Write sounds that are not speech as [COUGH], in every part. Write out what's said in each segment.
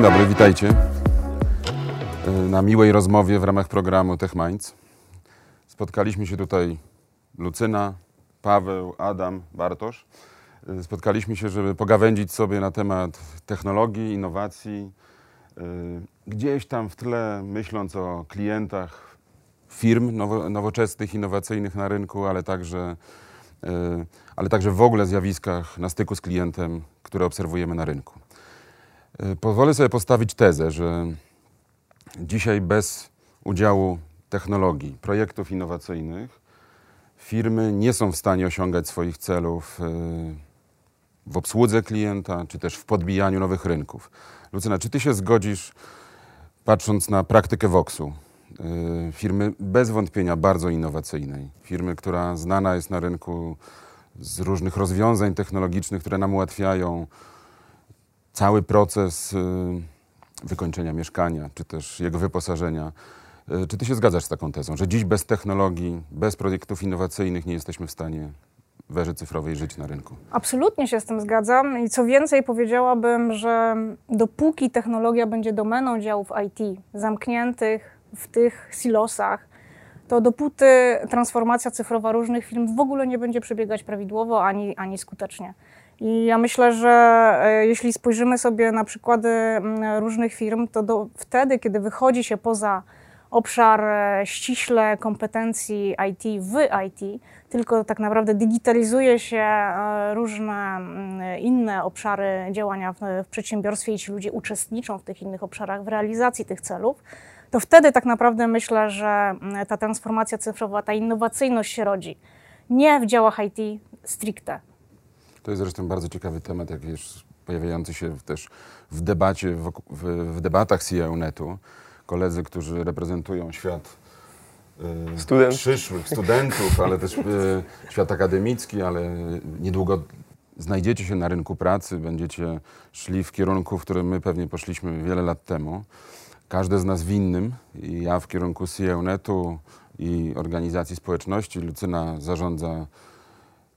Dzień dobry, witajcie na miłej rozmowie w ramach programu Tech Minds. Spotkaliśmy się tutaj Lucyna, Paweł, Adam, Bartosz. Spotkaliśmy się, żeby pogawędzić sobie na temat technologii, innowacji. Gdzieś tam w tle myśląc o klientach firm nowoczesnych, innowacyjnych na rynku, ale także, ale także w ogóle zjawiskach na styku z klientem, które obserwujemy na rynku. Pozwolę sobie postawić tezę, że dzisiaj bez udziału technologii, projektów innowacyjnych, firmy nie są w stanie osiągać swoich celów w obsłudze klienta, czy też w podbijaniu nowych rynków. Lucyna, czy ty się zgodzisz, patrząc na praktykę Voxu, firmy bez wątpienia bardzo innowacyjnej, firmy, która znana jest na rynku z różnych rozwiązań technologicznych, które nam ułatwiają cały proces wykończenia mieszkania, czy też jego wyposażenia. Czy ty się zgadzasz z taką tezą, że dziś bez technologii, bez projektów innowacyjnych nie jesteśmy w stanie w erze cyfrowej żyć na rynku? Absolutnie się z tym zgadzam i co więcej powiedziałabym, że dopóki technologia będzie domeną działów IT, zamkniętych w tych silosach, to dopóty transformacja cyfrowa różnych firm w ogóle nie będzie przebiegać prawidłowo ani, ani skutecznie. I ja myślę, że e, jeśli spojrzymy sobie na przykłady różnych firm, to do, wtedy, kiedy wychodzi się poza obszar e, ściśle kompetencji IT w IT, tylko tak naprawdę digitalizuje się e, różne inne obszary działania w, w przedsiębiorstwie i ci ludzie uczestniczą w tych innych obszarach w realizacji tych celów, to wtedy tak naprawdę myślę, że ta transformacja cyfrowa, ta innowacyjność się rodzi. Nie w działach IT stricte, to jest zresztą bardzo ciekawy temat, jak wiesz, pojawiający się też w debacie, w, w, w debatach CIO-netu. Koledzy, którzy reprezentują świat y, Student. przyszłych studentów, ale też y, świat akademicki, ale niedługo znajdziecie się na rynku pracy, będziecie szli w kierunku, w którym my pewnie poszliśmy wiele lat temu. Każdy z nas w innym. I ja w kierunku CIO-netu i organizacji społeczności. Lucyna zarządza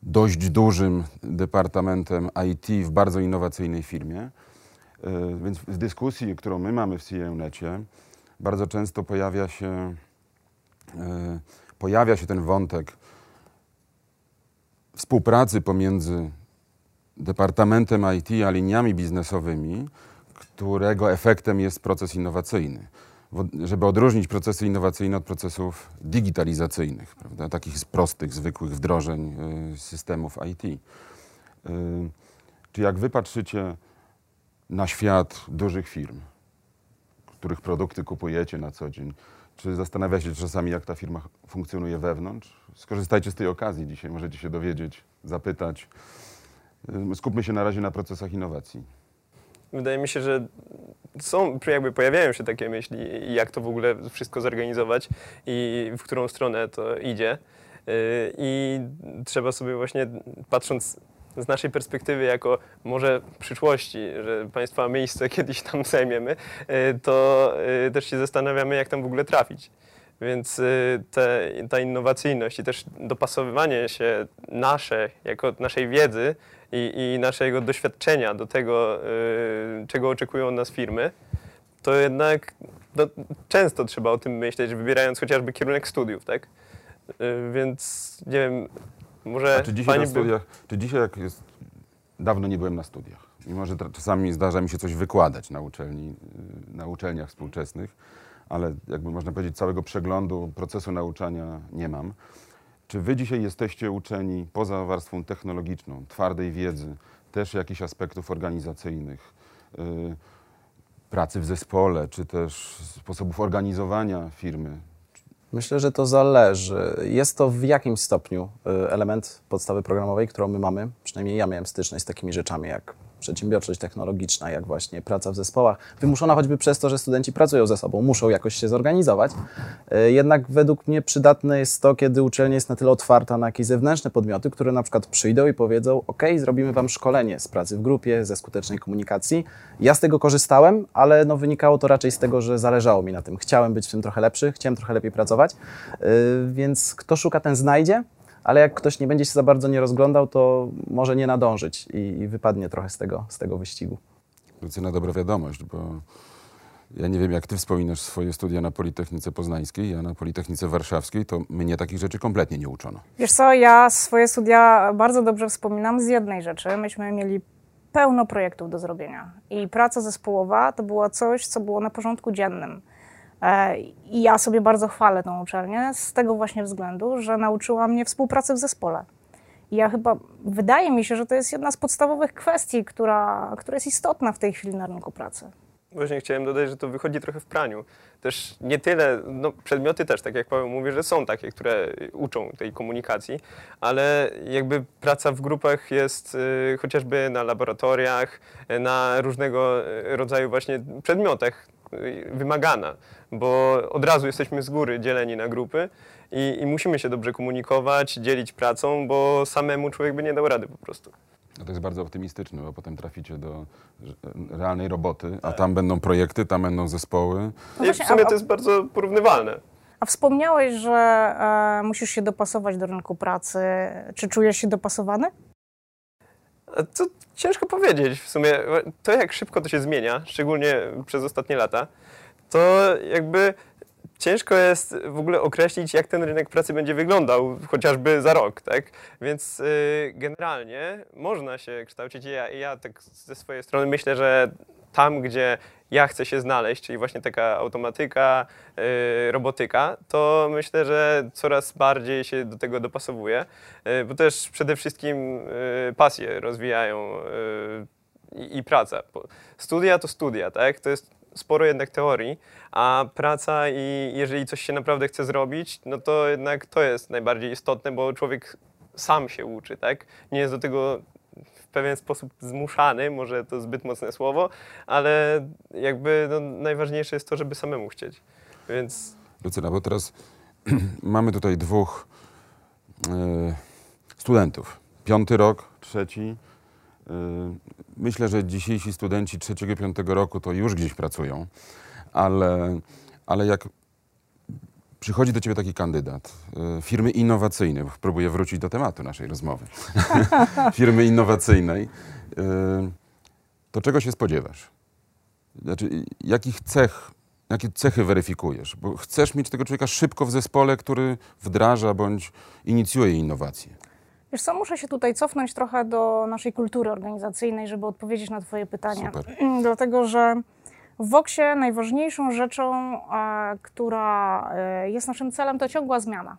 dość dużym departamentem IT w bardzo innowacyjnej firmie. E, więc w dyskusji, którą my mamy w CIE-necie, bardzo często pojawia się, e, pojawia się ten wątek współpracy pomiędzy departamentem IT a liniami biznesowych, którego efektem jest proces innowacyjny żeby odróżnić procesy innowacyjne od procesów digitalizacyjnych, prawda? takich prostych, zwykłych wdrożeń y, systemów IT. Y, czy jak wy patrzycie na świat dużych firm, których produkty kupujecie na co dzień, czy zastanawia się czasami, jak ta firma funkcjonuje wewnątrz? Skorzystajcie z tej okazji dzisiaj, możecie się dowiedzieć, zapytać. Y, skupmy się na razie na procesach innowacji. Wydaje mi się, że są, jakby pojawiają się takie myśli, jak to w ogóle wszystko zorganizować i w którą stronę to idzie. Y, I trzeba sobie właśnie, patrząc z naszej perspektywy, jako może przyszłości, że państwa miejsce [LAUGHS] kiedyś tam zajmiemy, y, to y, też się zastanawiamy, jak tam w ogóle trafić. Więc te, ta innowacyjność i też dopasowywanie się nasze, jako naszej wiedzy i, i naszego doświadczenia do tego, y, czego oczekują od nas firmy, to jednak no, często trzeba o tym myśleć, wybierając chociażby kierunek studiów, tak? Y, więc nie wiem, może. A czy dzisiaj na studiach, by... czy dzisiaj jak jest. Dawno nie byłem na studiach. Mimo, że czasami zdarza mi się coś wykładać na, uczelni, y, na uczelniach współczesnych, ale jakby można powiedzieć, całego przeglądu procesu nauczania nie mam. Czy wy dzisiaj jesteście uczeni poza warstwą technologiczną, twardej wiedzy, też jakichś aspektów organizacyjnych, yy, pracy w zespole, czy też sposobów organizowania firmy? Myślę, że to zależy. Jest to w jakimś stopniu y, element podstawy programowej, którą my mamy. Przynajmniej ja miałem styczność z takimi rzeczami jak przedsiębiorczość technologiczna, jak właśnie praca w zespołach, wymuszona choćby przez to, że studenci pracują ze sobą, muszą jakoś się zorganizować. E, jednak według mnie przydatne jest to, kiedy uczelnia jest na tyle otwarta na jakieś zewnętrzne podmioty, które na przykład przyjdą i powiedzą: OK, zrobimy Wam szkolenie z pracy w grupie, ze skutecznej komunikacji. Ja z tego korzystałem, ale no, wynikało to raczej z tego, że zależało mi na tym. Chciałem być w tym trochę lepszy, chciałem trochę lepiej pracować, e, więc kto szuka, ten znajdzie ale jak ktoś nie będzie się za bardzo nie rozglądał, to może nie nadążyć i, i wypadnie trochę z tego, z tego wyścigu. Lucyna, dobra wiadomość, bo ja nie wiem, jak ty wspominasz swoje studia na Politechnice Poznańskiej, ja na Politechnice Warszawskiej, to mnie takich rzeczy kompletnie nie uczono. Wiesz co, ja swoje studia bardzo dobrze wspominam z jednej rzeczy. Myśmy mieli pełno projektów do zrobienia i praca zespołowa to było coś, co było na porządku dziennym. E, I ja sobie bardzo chwalę tą uczelnię z tego właśnie względu, że nauczyła mnie współpracy w zespole. I ja chyba, wydaje mi się, że to jest jedna z podstawowych kwestii, która, która jest istotna w tej chwili na rynku pracy. Właśnie chciałem dodać, że to wychodzi trochę w praniu. Też nie tyle, no przedmioty też, tak jak Paweł mówi, że są takie, które uczą tej komunikacji, ale jakby praca w grupach jest y, chociażby na laboratoriach, na różnego y, rodzaju właśnie przedmiotach wymagana, bo od razu jesteśmy z góry dzieleni na grupy i, i musimy się dobrze komunikować, dzielić pracą, bo samemu człowiek by nie dał rady po prostu. No to jest bardzo optymistyczne, bo potem traficie do że- realnej roboty, a tam będą projekty, tam będą zespoły. No I w sumie to jest bardzo porównywalne. A wspomniałeś, że e, musisz się dopasować do rynku pracy. Czy czujesz się dopasowany? To ciężko powiedzieć w sumie. To jak szybko to się zmienia, szczególnie przez ostatnie lata, to jakby ciężko jest w ogóle określić, jak ten rynek pracy będzie wyglądał chociażby za rok, tak? Więc y, generalnie można się kształcić. Ja, ja tak ze swojej strony myślę, że tam, gdzie ja chcę się znaleźć, czyli właśnie taka automatyka, y, robotyka, to myślę, że coraz bardziej się do tego dopasowuję, y, bo też przede wszystkim y, pasje rozwijają i, i praca. Studia to studia, tak? To jest sporo jednak teorii, a praca i jeżeli coś się naprawdę chce zrobić, no to jednak to jest najbardziej istotne, bo człowiek sam się uczy, tak? Nie jest do tego pewien sposób zmuszany, może to zbyt mocne słowo, ale jakby no, najważniejsze jest to, żeby samemu chcieć. Więc Lucyna, bo teraz [CLEARS THROAT] mamy tutaj dwóch e, studentów. Piąty rok, trzeci. E, myślę, że dzisiejsi studenci trzeciego, piątego roku to już gdzieś pracują, ale, ale jak przychodzi do ciebie taki kandydat e, firmy innowacyjnej, bo próbuję wrócić do tematu naszej rozmowy, [LAUGHS] firmy innowacyjnej, e, to czego się spodziewasz? Znaczy, jakich cech, jakie cechy weryfikujesz? Bo chcesz mieć tego człowieka szybko w zespole, który wdraża bądź inicjuje innowacje. Wiesz co, muszę się tutaj cofnąć trochę do naszej kultury organizacyjnej, żeby odpowiedzieć na Twoje pytanie. Super. Dlatego, że w Woksie najważniejszą rzeczą, e, która e, jest naszym celem, to ciągła zmiana.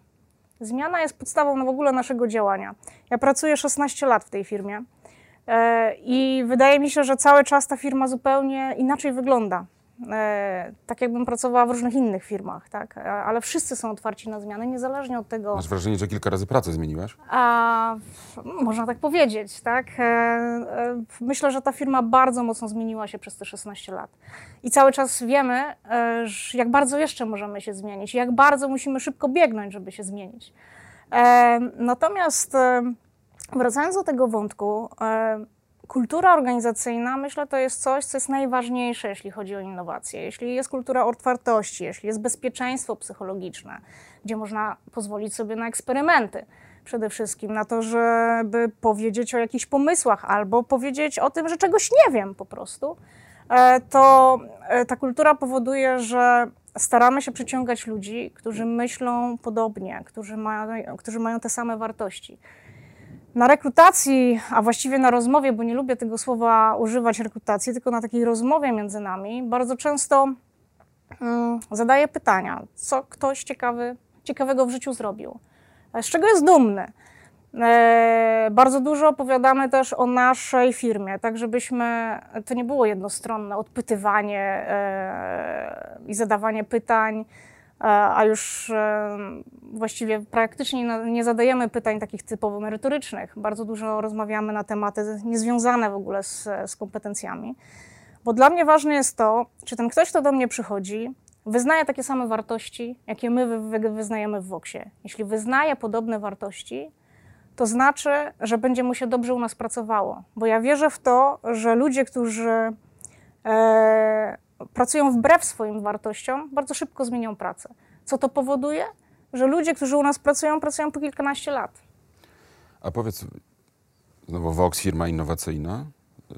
Zmiana jest podstawą no, w ogóle naszego działania. Ja pracuję 16 lat w tej firmie e, i wydaje mi się, że cały czas ta firma zupełnie inaczej wygląda. E, tak jakbym pracowała w różnych innych firmach, tak? E, ale wszyscy są otwarci na zmiany, niezależnie od tego, Masz wrażenie, że kilka razy pracę zmieniłaś? a, można tak powiedzieć, tak? E, myślę, że ta firma bardzo mocno zmieniła się przez te 16 lat. I cały czas wiemy, jak bardzo jeszcze możemy się zmienić, jak bardzo musimy szybko biegnąć, żeby się zmienić. Natomiast wracając do tego wątku, kultura organizacyjna, myślę, to jest coś, co jest najważniejsze, jeśli chodzi o innowacje. Jeśli jest kultura otwartości, jeśli jest bezpieczeństwo psychologiczne, gdzie można pozwolić sobie na eksperymenty, przede wszystkim na to, żeby powiedzieć o jakichś pomysłach albo powiedzieć o tym, że czegoś nie wiem po prostu, e, to e, ta kultura powoduje, że staramy się przyciągać ludzi, którzy myślą podobnie, którzy mają, którzy mają te same wartości. Na rekrutacji, a właściwie na rozmowie, bo nie lubię tego słowa używać rekrutacji, tylko na takiej rozmowie między nami, bardzo często mm, zadaję pytania, co ktoś ciekawy, ciekawego w życiu zrobił, e, z czego jest dumny. E, bardzo dużo opowiadamy też o naszej firmie, tak żebyśmy, to nie było jednostronne odpytywanie e, i zadawanie pytań, a już e, właściwie praktycznie na- nie zadajemy pytań takich typowo merytorycznych. Bardzo dużo rozmawiamy na tematy niezwiązane w ogóle z, z kompetencjami. Bo dla mnie ważne jest to, czy ten ktoś, kto do mnie przychodzi, wyznaje takie same wartości, jakie my wy, wy, wyznajemy w Woksie. Jeśli wyznaje podobne wartości, to znaczy, że będzie mu się dobrze u nas pracowało. Bo ja wierzę w to, że ludzie, którzy e, pracują wbrew swoim wartościom, bardzo szybko zmienią pracę. Co to powoduje? Że ludzie, którzy u nas pracują, pracują po kilkanaście lat. A powiedz, znowu Vox, firma innowacyjna. y,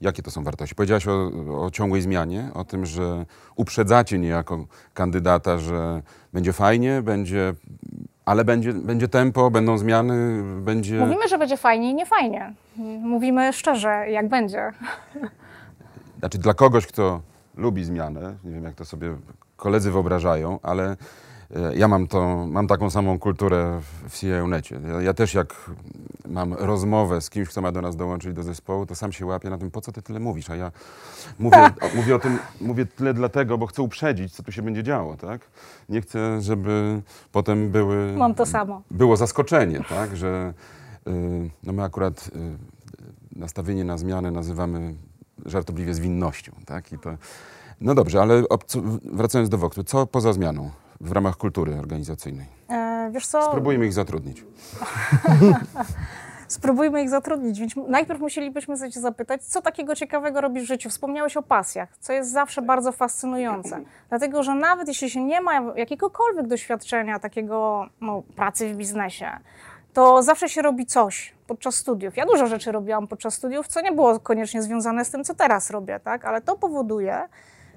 Jakie to są wartości? Powiedziałaś o, o ciągłej zmianie, o tym, że uprzedzacie niejako kandydata, że będzie fajnie, będzie, ale będzie, będzie tempo, będą zmiany, będzie... Mówimy, że będzie fajnie i nie fajnie. Mówimy szczerze, jak będzie. Znaczy dla kogoś, kto lubi zmianę, nie wiem jak to sobie koledzy wyobrażają, ale e, ja mam, to, mam taką samą kulturę w CIA-necie. Ja, ja też jak mam rozmowę z kimś, kto ma do nas dołączyć do zespołu, to sam się łapię na tym, po co ty tyle mówisz, a ja mówię, [LAUGHS] o, mówię o tym, mówię tyle dlatego, bo chcę uprzedzić, co tu się będzie działo, tak? Nie chcę, żeby potem były... Mam to samo. Było zaskoczenie, tak, że y, no my akurat y, nastawienie na zmianę nazywamy żartobliwie zwinnością, tak? I to, no dobrze, ale wracając do Woktu, co poza zmianą w ramach kultury organizacyjnej? E, wiesz co? Spróbujmy ich zatrudnić. [LAUGHS] Spróbujmy ich zatrudnić. Więc najpierw musielibyśmy sobie cię zapytać, co takiego ciekawego robisz w życiu? Wspomniałeś o pasjach, co jest zawsze bardzo fascynujące. Dlatego, że nawet jeśli się nie ma jakiegokolwiek doświadczenia takiego no, pracy w biznesie, to zawsze się robi coś podczas studiów. Ja dużo rzeczy robiłam podczas studiów, co nie było koniecznie związane z tym, co teraz robię, tak? ale to powoduje,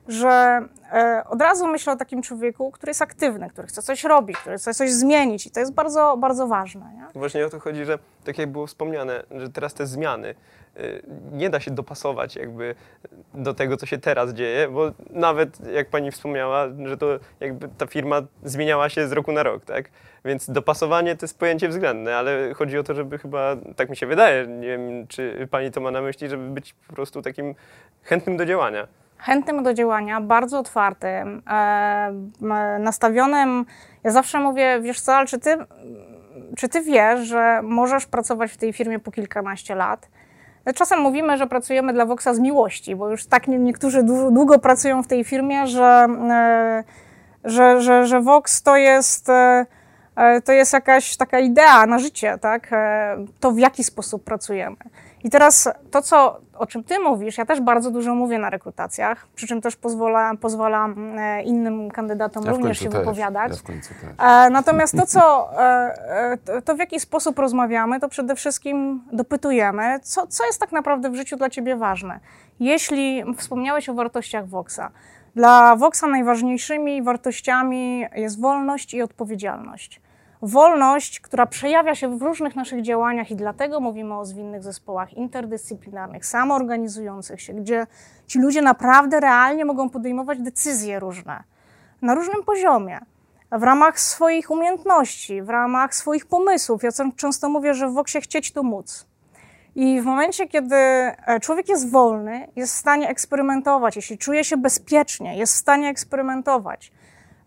że e, od razu myślę o takim człowieku, który jest aktywny, który chce coś robić, który chce coś zmienić i to jest bardzo, bardzo ważne. Nie? Właśnie o to chodzi, że tak jak było wspomniane, że teraz te zmiany y, nie da się dopasować jakby do tego, co się teraz dzieje, bo nawet jak pani wspomniała, że to jakby ta firma zmieniała się z roku na rok, tak? Więc dopasowanie to jest pojęcie względne, ale chodzi o to, żeby chyba, tak mi się wydaje, nie wiem, czy pani to ma na myśli, żeby być po prostu takim chętnym do działania. Chętnym do działania, bardzo otwartym, e, nastawionym. Ja zawsze mówię, wiesz co, ale czy ty, czy ty wiesz, że możesz pracować w tej firmie po kilkanaście lat? Czasem mówimy, że pracujemy dla Voxa z miłości, bo już tak nie- niektórzy dłu- długo pracują w tej firmie, że, e, że, że, że Vox to jest, e, to jest jakaś taka idea na życie, tak? To w jaki sposób pracujemy. I teraz to, co, o czym ty mówisz, ja też bardzo dużo mówię na rekrutacjach, przy czym też pozwala, pozwalam e, innym kandydatom Ja również się też. wypowiadać. Ja. E, Natomiast to, co, e, to w jaki sposób rozmawiamy, to przede wszystkim dopytujemy, co, co jest tak naprawdę w życiu dla Ciebie ważne. Jeśli wspomniałeś o wartościach Voxa, dla Voxa najważniejszymi wartościami jest wolność i odpowiedzialność. Wolność, która przejawia się w różnych naszych działaniach i dlatego mówimy o zwinnych zespołach interdyscyplinarnych, samoorganizujących się, gdzie ci ludzie naprawdę realnie mogą podejmować decyzje różne na różnym poziomie w ramach swoich umiejętności, w ramach swoich pomysłów. Ja często mówię, że w Woksie chcieć to móc. I w momencie, kiedy e, człowiek jest wolny, jest w stanie eksperymentować, jeśli czuje się bezpiecznie, jest w stanie eksperymentować.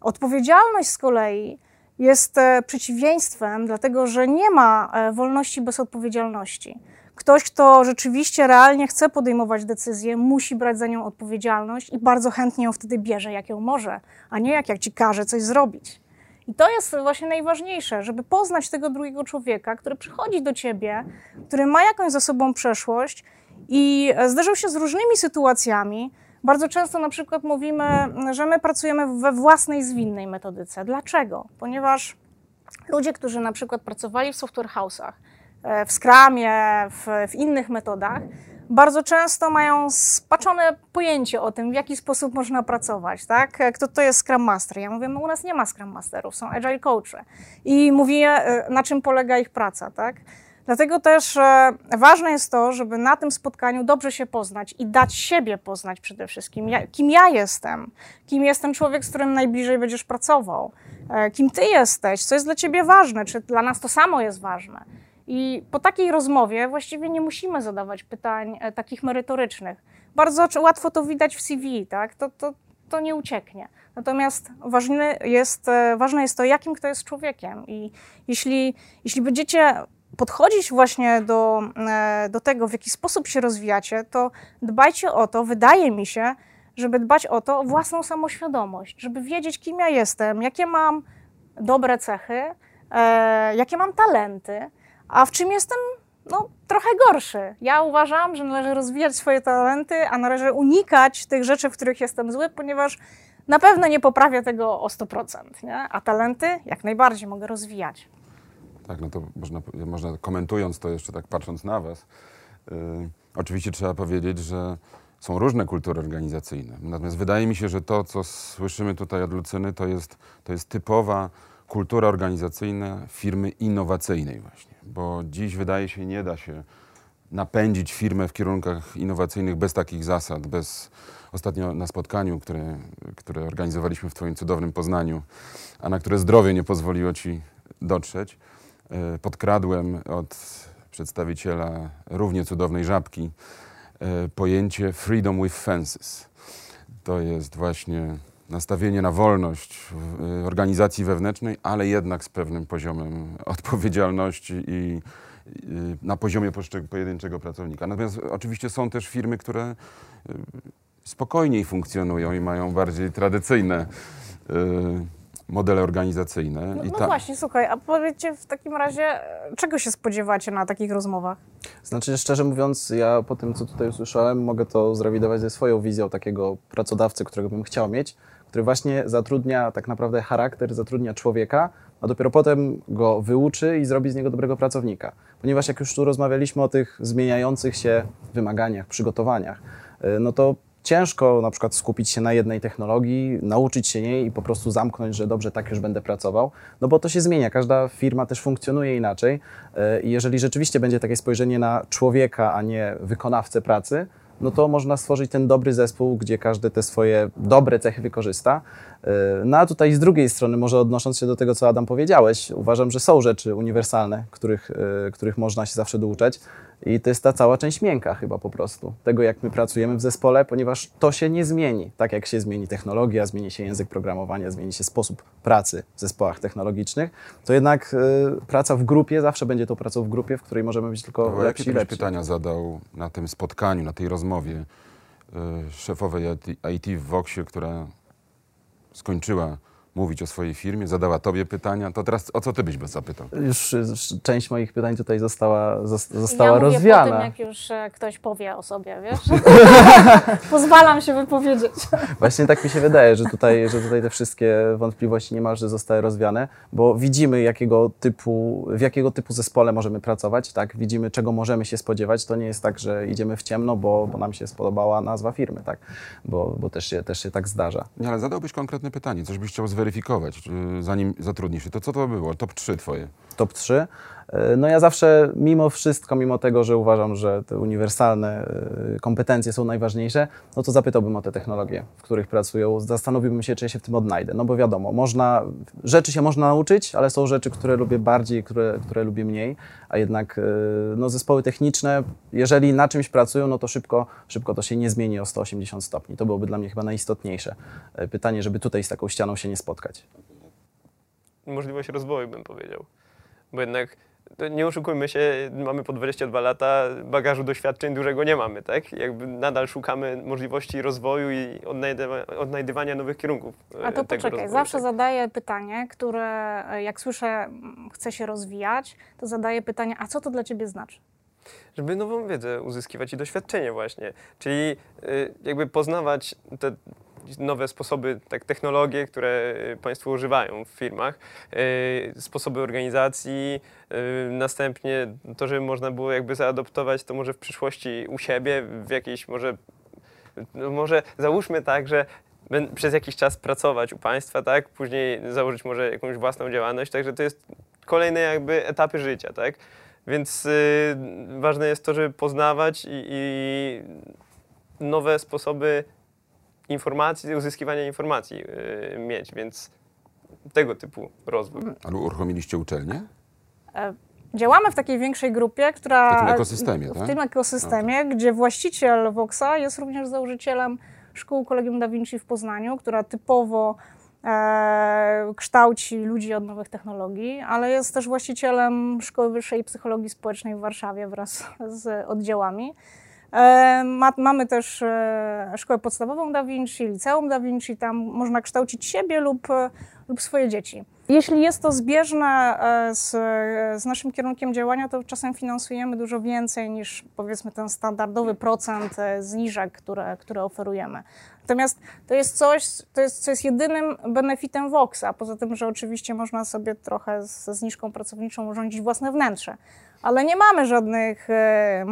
Odpowiedzialność z kolei jest e, przeciwieństwem, dlatego że nie ma e, wolności bez odpowiedzialności. Ktoś, kto rzeczywiście realnie chce podejmować decyzję, musi brać za nią odpowiedzialność i bardzo chętnie ją wtedy bierze, jak ją może, a nie jak, jak ci każe coś zrobić. I to jest właśnie najważniejsze, żeby poznać tego drugiego człowieka, który przychodzi do ciebie, który ma jakąś za sobą przeszłość i e, zderzył się z różnymi sytuacjami. Bardzo często na przykład mówimy, że my pracujemy we własnej zwinnej metodyce. Dlaczego? Ponieważ ludzie, którzy na przykład pracowali w software house'ach, e, w Scrumie, w, w innych metodach, bardzo często mają spaczone pojęcie o tym, w jaki sposób można pracować, tak? E, Kto to jest Scrum Master? Ja mówię, no u nas nie ma Scrum Masterów, są Agile Coachy. I mówię, e, na czym polega ich praca, tak? Dlatego też e, ważne jest to, żeby na tym spotkaniu dobrze się poznać i dać siebie poznać przede wszystkim. Ja, kim ja jestem, kim jest ten człowiek, z którym najbliżej będziesz pracował, e, kim ty jesteś, co jest dla ciebie ważne, czy dla nas to samo jest ważne. I po takiej rozmowie właściwie nie musimy zadawać pytań e, takich merytorycznych. Bardzo łatwo to widać w CV, tak? To, to, to nie ucieknie. Natomiast ważne jest, ważne jest to, jakim kto jest człowiekiem. I jeśli, jeśli będziecie podchodzić właśnie do, e, do tego, w jaki sposób się rozwijacie, to dbajcie o to, wydaje mi się, żeby dbać o to, o własną samoświadomość, żeby wiedzieć, kim ja jestem, jakie mam dobre cechy, e, jakie mam talenty, a w czym jestem no, trochę gorszy. Ja uważam, że należy rozwijać swoje talenty, a należy unikać tych rzeczy, w których jestem zły, ponieważ na pewno nie poprawię tego o 100%, nie? a talenty jak najbardziej mogę rozwijać. Tak, no to można, można komentując to jeszcze tak patrząc na was, Y, Oczywiście trzeba powiedzieć, że są różne kultury organizacyjne. Natomiast wydaje mi się, że to, co słyszymy tutaj od Lucyny, to jest, to jest typowa kultura organizacyjna firmy innowacyjnej właśnie. Bo dziś wydaje się, nie da się napędzić firmę w kierunkach innowacyjnych bez takich zasad, bez ostatnio na spotkaniu, które, które organizowaliśmy w Twoim cudownym Poznaniu, a na które zdrowie nie pozwoliło Ci dotrzeć, podkradłem od przedstawiciela równie cudownej żabki e, pojęcie freedom with fences. To jest właśnie nastawienie na wolność e, organizacji wewnętrznej, ale jednak z pewnym poziomem [LAUGHS] odpowiedzialności i na poziomie pojedynczego pracownika. Natomiast oczywiście są też firmy, które spokojniej funkcjonują i mają bardziej tradycyjne modele organizacyjne. No, I no ta- właśnie, słuchaj, a powiedzcie w takim razie, e, czego się spodziewacie na takich rozmowach? Znaczy, szczerze mówiąc, ja po tym, co tutaj usłyszałem, mogę to zrewidować ze swoją wizją takiego pracodawcy, którego bym chciał mieć, który właśnie zatrudnia tak naprawdę charakter, zatrudnia człowieka, a dopiero potem go wyuczy i zrobi z niego dobrego pracownika. Ponieważ jak już tu rozmawialiśmy o tych zmieniających się wymaganiach, przygotowaniach, y, no to ciężko na przykład skupić się na jednej technologii, nauczyć się niej i po prostu zamknąć, że dobrze, tak już będę pracował, no bo to się zmienia. Każda firma też funkcjonuje inaczej y, i jeżeli rzeczywiście będzie takie spojrzenie na człowieka, a nie wykonawcę pracy, no to można stworzyć ten dobry zespół, gdzie każdy te swoje dobre cechy wykorzysta. Yy, No a tutaj z drugiej strony, może odnosząc się do tego, co Adam powiedziałeś, uważam, że są rzeczy uniwersalne, których, yy, których można się zawsze douczać i to jest ta cała część miękka chyba po prostu, tego jak my pracujemy w zespole, ponieważ to się nie zmieni. Tak jak się zmieni technologia, zmieni się język programowania, zmieni się sposób pracy w zespołach technologicznych, to jednak yy, praca w grupie zawsze będzie tą pracą w grupie, w której możemy być tylko To lepsi i lepsi. pytania zadał na tym spotkaniu, na tej rozmowie y, szefowej IT, IT w Voxie, która skończyła mówić o swojej firmie, zadała tobie pytania, to teraz o co ty byś by zapytał? Już, już część moich pytań tutaj została, zos- została ja rozwiana. tym, jak już e, ktoś powie o sobie, wiesz? [LAUGHS] Pozwalam się wypowiedzieć. Właśnie tak mi się wydaje, że tutaj, że tutaj te wszystkie wątpliwości niemalże zostały rozwiane, bo widzimy, jakiego typu, w jakiego typu zespole możemy pracować, tak? Widzimy, czego możemy się spodziewać. To nie jest tak, że idziemy w ciemno, bo, bo nam się spodobała nazwa firmy, tak? Bo, bo też, się, też się tak zdarza. Nie, ale zadałbyś konkretne pytanie, coś byś chciał zweryfikować, y, zanim zatrudnisz się. To co to było? Top 3 twoje. top 3. No ja zawsze, mimo wszystko, mimo tego, że uważam, że te uniwersalne e, kompetencje są najważniejsze, no to zapytałbym o te technologie, w których pracują. Zastanowiłbym się, czy ja się w tym odnajdę. No bo wiadomo, można, rzeczy się można nauczyć, ale są rzeczy, które lubię bardziej, które, które lubię mniej, a jednak e, no, zespoły techniczne, jeżeli na czymś pracują, no to szybko, szybko to się nie zmieni o 180 stopni. To byłoby dla mnie chyba najistotniejsze e, pytanie, żeby tutaj z taką ścianą się nie spotkać. możliwość rozwoju, bym powiedział. Bo jednak nie oszukujmy się, mamy po 22 lata, bagażu doświadczeń dużego nie mamy, tak? Jakby nadal szukamy możliwości rozwoju i odnajdywa- odnajdywania nowych kierunków. e, A to poczekaj, rozwoju, zawsze tak? zadaję pytanie, które e, jak słyszę, mm, chce się rozwijać, to zadaję pytanie, a co to dla ciebie znaczy? Żeby nową wiedzę uzyskiwać i doświadczenie właśnie. Czyli y, jakby poznawać te nowe sposoby, tak, technologie, które y, Państwo używają w firmach, y, sposoby organizacji, y, następnie to, żeby można było jakby zaadoptować to może w przyszłości u siebie, w jakiejś może, no może załóżmy tak, że przez jakiś czas pracować u Państwa, tak, później założyć może jakąś własną działalność, także to jest kolejne jakby etapy życia, tak. Więc ważne jest to, żeby poznawać i, i nowe sposoby informacji, uzyskiwania informacji y, mieć, więc tego typu rozwój. Ale uruchomiliście uczelnię? E, Działamy w takiej większej grupie, która. W takim ekosystemie, W tak? tym ekosystemie, gdzie właściciel Voxa jest również założycielem szkół Kolegium Da Vinci w Poznaniu, która typowo e, kształci ludzi od nowych technologii, ale jest też właścicielem Szkoły Wyższej Psychologii Społecznej w Warszawie wraz z oddziałami. E, ma, mamy też e, szkołę podstawową Da Vinci, liceum Da Vinci, tam można kształcić siebie lub, lub swoje dzieci. jeśli jest to zbieżne e, z, z, naszym kierunkiem działania, to czasem finansujemy dużo więcej niż powiedzmy ten standardowy procent zniżek, które, które oferujemy. Natomiast to jest coś, to jest, co jest jedynym benefitem Voxa, poza tym, że oczywiście można sobie trochę ze zniżką pracowniczą urządzić własne wnętrze ale nie mamy żadnych, e,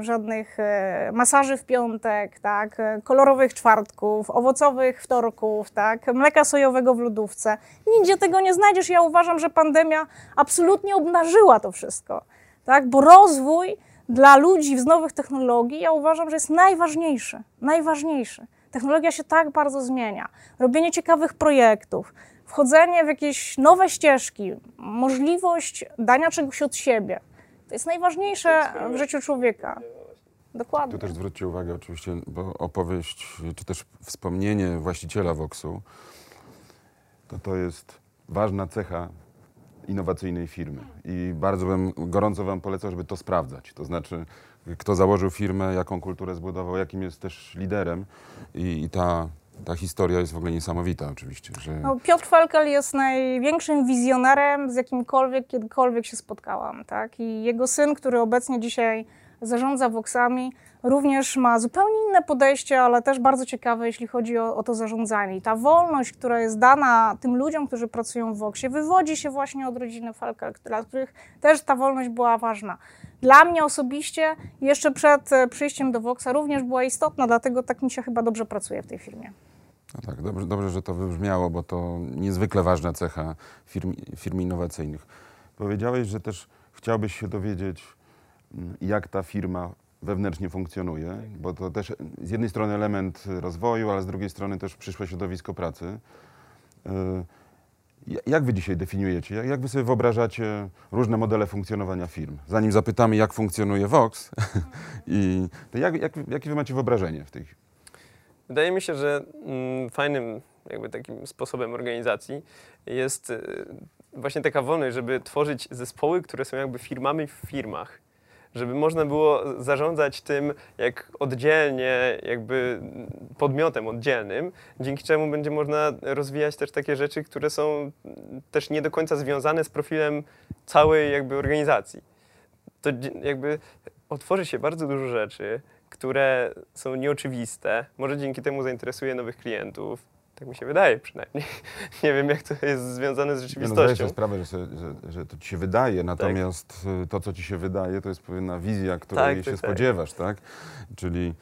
żadnych e, masaży w piątek, tak, kolorowych czwartków, owocowych wtorków, tak, mleka sojowego w lodówce. Nigdzie tego nie znajdziesz. Ja uważam, że pandemia absolutnie obnażyła to wszystko, tak, bo rozwój dla ludzi z nowych technologii, ja uważam, że jest najważniejszy, najważniejszy. Technologia się tak bardzo zmienia. Robienie ciekawych projektów, wchodzenie w jakieś nowe ścieżki, możliwość dania czegoś od siebie – to jest najważniejsze w życiu człowieka. Dokładnie. Tu też zwróćcie uwagę oczywiście, bo opowieść, czy też wspomnienie właściciela Voxu, to to jest ważna cecha innowacyjnej firmy. I bardzo bym, gorąco Wam polecał, żeby to sprawdzać. To znaczy, kto założył firmę, jaką kulturę zbudował, jakim jest też liderem i, i ta ta historia jest w ogóle niesamowita oczywiście. Że... No, Piotr Felkel jest największym wizjonerem, z jakimkolwiek, kiedykolwiek się spotkałam. Tak? I jego syn, który obecnie dzisiaj zarządza Voxami, również ma zupełnie inne podejście, ale też bardzo ciekawe, jeśli chodzi o, o, to zarządzanie. I ta wolność, która jest dana tym ludziom, którzy pracują w Voxie, wywodzi się właśnie od rodziny Felkel, dla których też ta wolność była ważna. Dla mnie osobiście, jeszcze przed przyjściem do Voxa, również była istotna, dlatego tak mi się chyba dobrze pracuje w tej firmie. No tak, dobrze, dobrze, że to wybrzmiało, bo to niezwykle ważna cecha firm, firm innowacyjnych. Powiedziałeś, że też chciałbyś się dowiedzieć, mm, jak ta firma wewnętrznie funkcjonuje, bo to też z jednej strony element rozwoju, ale z drugiej strony też przyszłe środowisko pracy. Y, jak wy dzisiaj definiujecie, jak wy sobie wyobrażacie różne modele funkcjonowania firm? Zanim zapytamy, jak funkcjonuje Vox, [LAUGHS] i to jak, jak, jakie wy macie wyobrażenie w tej chwili? Wydaje mi się, że mm, fajnym jakby takim sposobem organizacji jest y, właśnie taka wolność, żeby tworzyć zespoły, które są jakby firmami w firmach. Żeby można było zarządzać tym jak oddzielnie, jakby podmiotem oddzielnym, dzięki czemu będzie można rozwijać też takie rzeczy, które są też nie do końca związane z profilem całej jakby organizacji. To jakby otworzy się bardzo dużo rzeczy, które są nieoczywiste. Może dzięki temu zainteresuje nowych klientów. Tak mi się wydaje przynajmniej. [LAUGHS] Nie wiem, jak to jest związane z rzeczywistością. Nie no, sobie sprawę, że, sobie, że, że, to ci się wydaje, tak. natomiast tak. to, co ci się wydaje, to jest pewna wizja, której tak, się tak, tak. spodziewasz, tak? Czyli,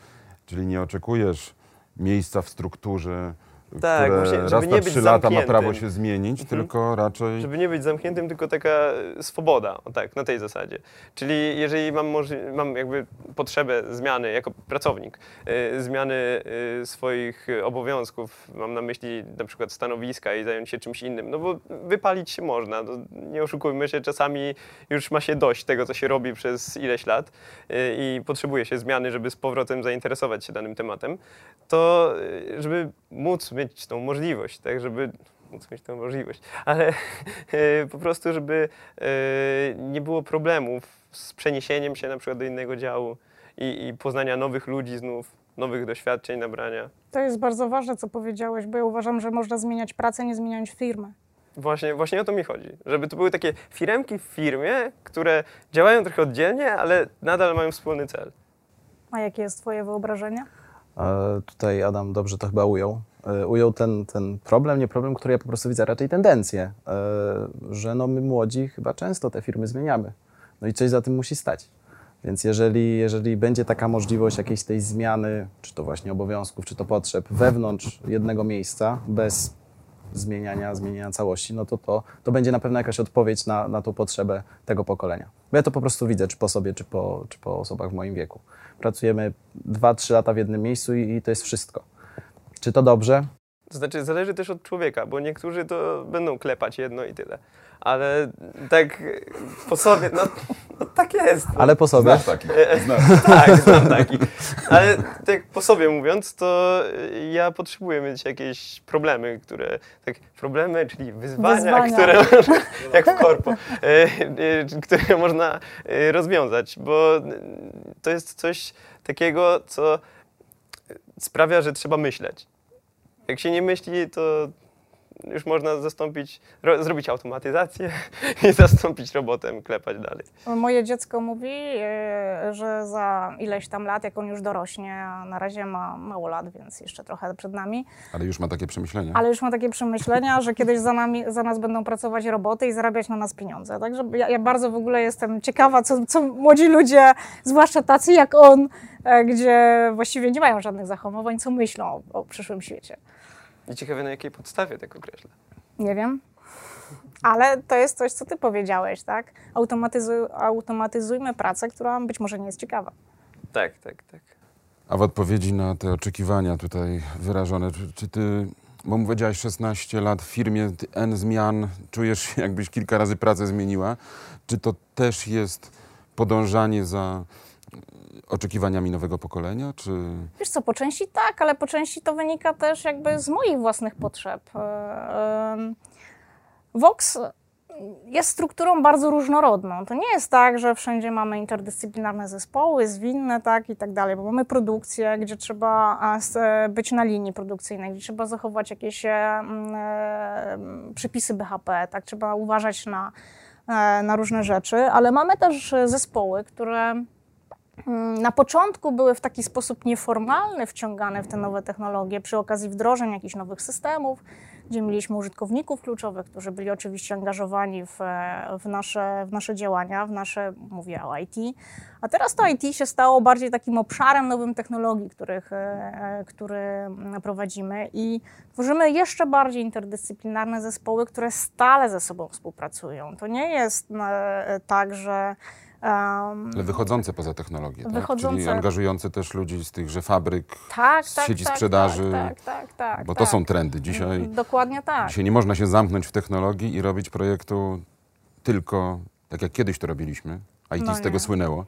czyli nie oczekujesz miejsca w strukturze, tak, które właśnie, raz na trzy lata ma prawo się zmienić, mhm. tylko raczej... Żeby nie być zamkniętym, tylko taka swoboda, o tak, na tej zasadzie. Czyli jeżeli mam, mam jakby potrzebę zmiany jako pracownik, y, zmiany y, swoich obowiązków, mam na myśli na przykład stanowiska i zająć się czymś innym, no bo wypalić się można, no, nie oszukujmy się, czasami już ma się dość tego, co się robi przez ileś lat y, i potrzebuje się zmiany, żeby z powrotem zainteresować się danym tematem, to żeby móc mieć tą możliwość, tak, żeby móc mieć tą możliwość, ale [LAUGHS] e, po prostu, żeby e, nie było problemów z przeniesieniem się na przykład do innego działu i, i poznania nowych ludzi znów, nowych doświadczeń, nabrania. To jest bardzo ważne, co powiedziałeś, bo ja uważam, że można zmieniać pracę, nie zmieniając firmy. Właśnie, właśnie o to mi chodzi. Żeby to były takie firemki w firmie, które działają trochę oddzielnie, ale nadal mają wspólny cel. A jakie jest Twoje wyobrażenie? Tutaj Adam dobrze to chyba ujął. E, ujął ten, ten problem, nie problem, który ja po prostu widzę raczej tendencję, e, że no my młodzi chyba często te firmy zmieniamy. No i coś za tym musi stać. Więc jeżeli, jeżeli będzie taka możliwość jakiejś tej zmiany, czy to właśnie obowiązków, czy to potrzeb wewnątrz jednego miejsca, bez zmieniania, zmieniania całości, no to, to to będzie na pewno jakaś odpowiedź na, na tą potrzebę tego pokolenia. Bo ja to po prostu widzę, czy po sobie, czy po, czy po osobach w moim wieku. Pracujemy 2-3 lata w jednym miejscu i, i to jest wszystko. Czy to dobrze? To znaczy, zależy też od człowieka, bo niektórzy to będą klepać jedno i tyle. Ale tak po sobie, no, no tak jest. Ale po sobie? Znasz taki. Znasz. [LAUGHS] tak, znam taki. Ale tak po sobie mówiąc, to ja potrzebuję mieć jakieś problemy, które, tak problemy, czyli wyzwania, wyzwania. które, [LAUGHS] jak w korpo, e, e, które można e, rozwiązać, bo to jest coś takiego, co sprawia, że trzeba myśleć. Jak się nie myśli, to już można zastąpić, ro, zrobić automatyzację [LAUGHS] i zastąpić robotem, klepać dalej. Moje dziecko mówi, e, że za ileś tam lat, jak on już dorośnie, a na razie ma mało lat, więc jeszcze trochę przed nami, Ale już ma takie przemyślenia. ale już ma takie przemyślenia, że kiedyś za, nami, za nas będą pracować roboty i zarabiać na nas pieniądze. Także ja, ja bardzo w ogóle jestem ciekawa, co, co młodzi ludzie, zwłaszcza tacy jak on, e, gdzie właściwie nie mają żadnych zahamowań, co myślą o, o przyszłym świecie. I ciekawe, na jakiej podstawie tak określa. Nie wiem. Ale to jest coś, co ty powiedziałeś, tak? Automatyzuj, automatyzujmy pracę, która być może nie jest ciekawa. Tak, tak, tak. A w odpowiedzi na te oczekiwania tutaj wyrażone, czy, czy ty, bo powiedziałaś 16 lat w firmie, N zmian, czujesz się jakbyś kilka razy pracę zmieniła, czy to też jest podążanie za oczekiwaniami nowego pokolenia, czy... Wiesz co, po części tak, ale po części to wynika też jakby z moich własnych potrzeb. E, Vox jest strukturą bardzo różnorodną. To nie jest tak, że wszędzie mamy interdyscyplinarne zespoły, zwinne, tak i tak dalej, bo mamy produkcję, gdzie trzeba e, być na linii produkcyjnej, gdzie trzeba zachować jakieś e, e, przepisy BHP, tak, trzeba uważać na, e, na różne rzeczy, ale mamy też zespoły, które na początku były w taki sposób nieformalny wciągane w te nowe technologie przy okazji wdrożeń jakichś nowych systemów, gdzie mieliśmy użytkowników kluczowych, którzy byli oczywiście angażowani w, e, w, nasze, w nasze działania, w nasze, mówię o IT. A teraz to IT się stało bardziej takim obszarem nowym technologii, których, e, e, który mm, prowadzimy i tworzymy jeszcze bardziej interdyscyplinarne zespoły, które stale ze sobą współpracują. To nie jest tak, że em, Ale wychodzące poza technologię, tak? Czyli Wychodzące- angażujące też ludzi z tychże fabryk, tak, z tak, sieci tak, sprzedaży, Tak, tak, tak, tak, bo tak. to są trendy. Dzisiaj, Dokładnie tak. dzisiaj nie można się zamknąć w technologii i robić projektu tylko tak jak kiedyś to robiliśmy. IT No z tego nie. słynęło,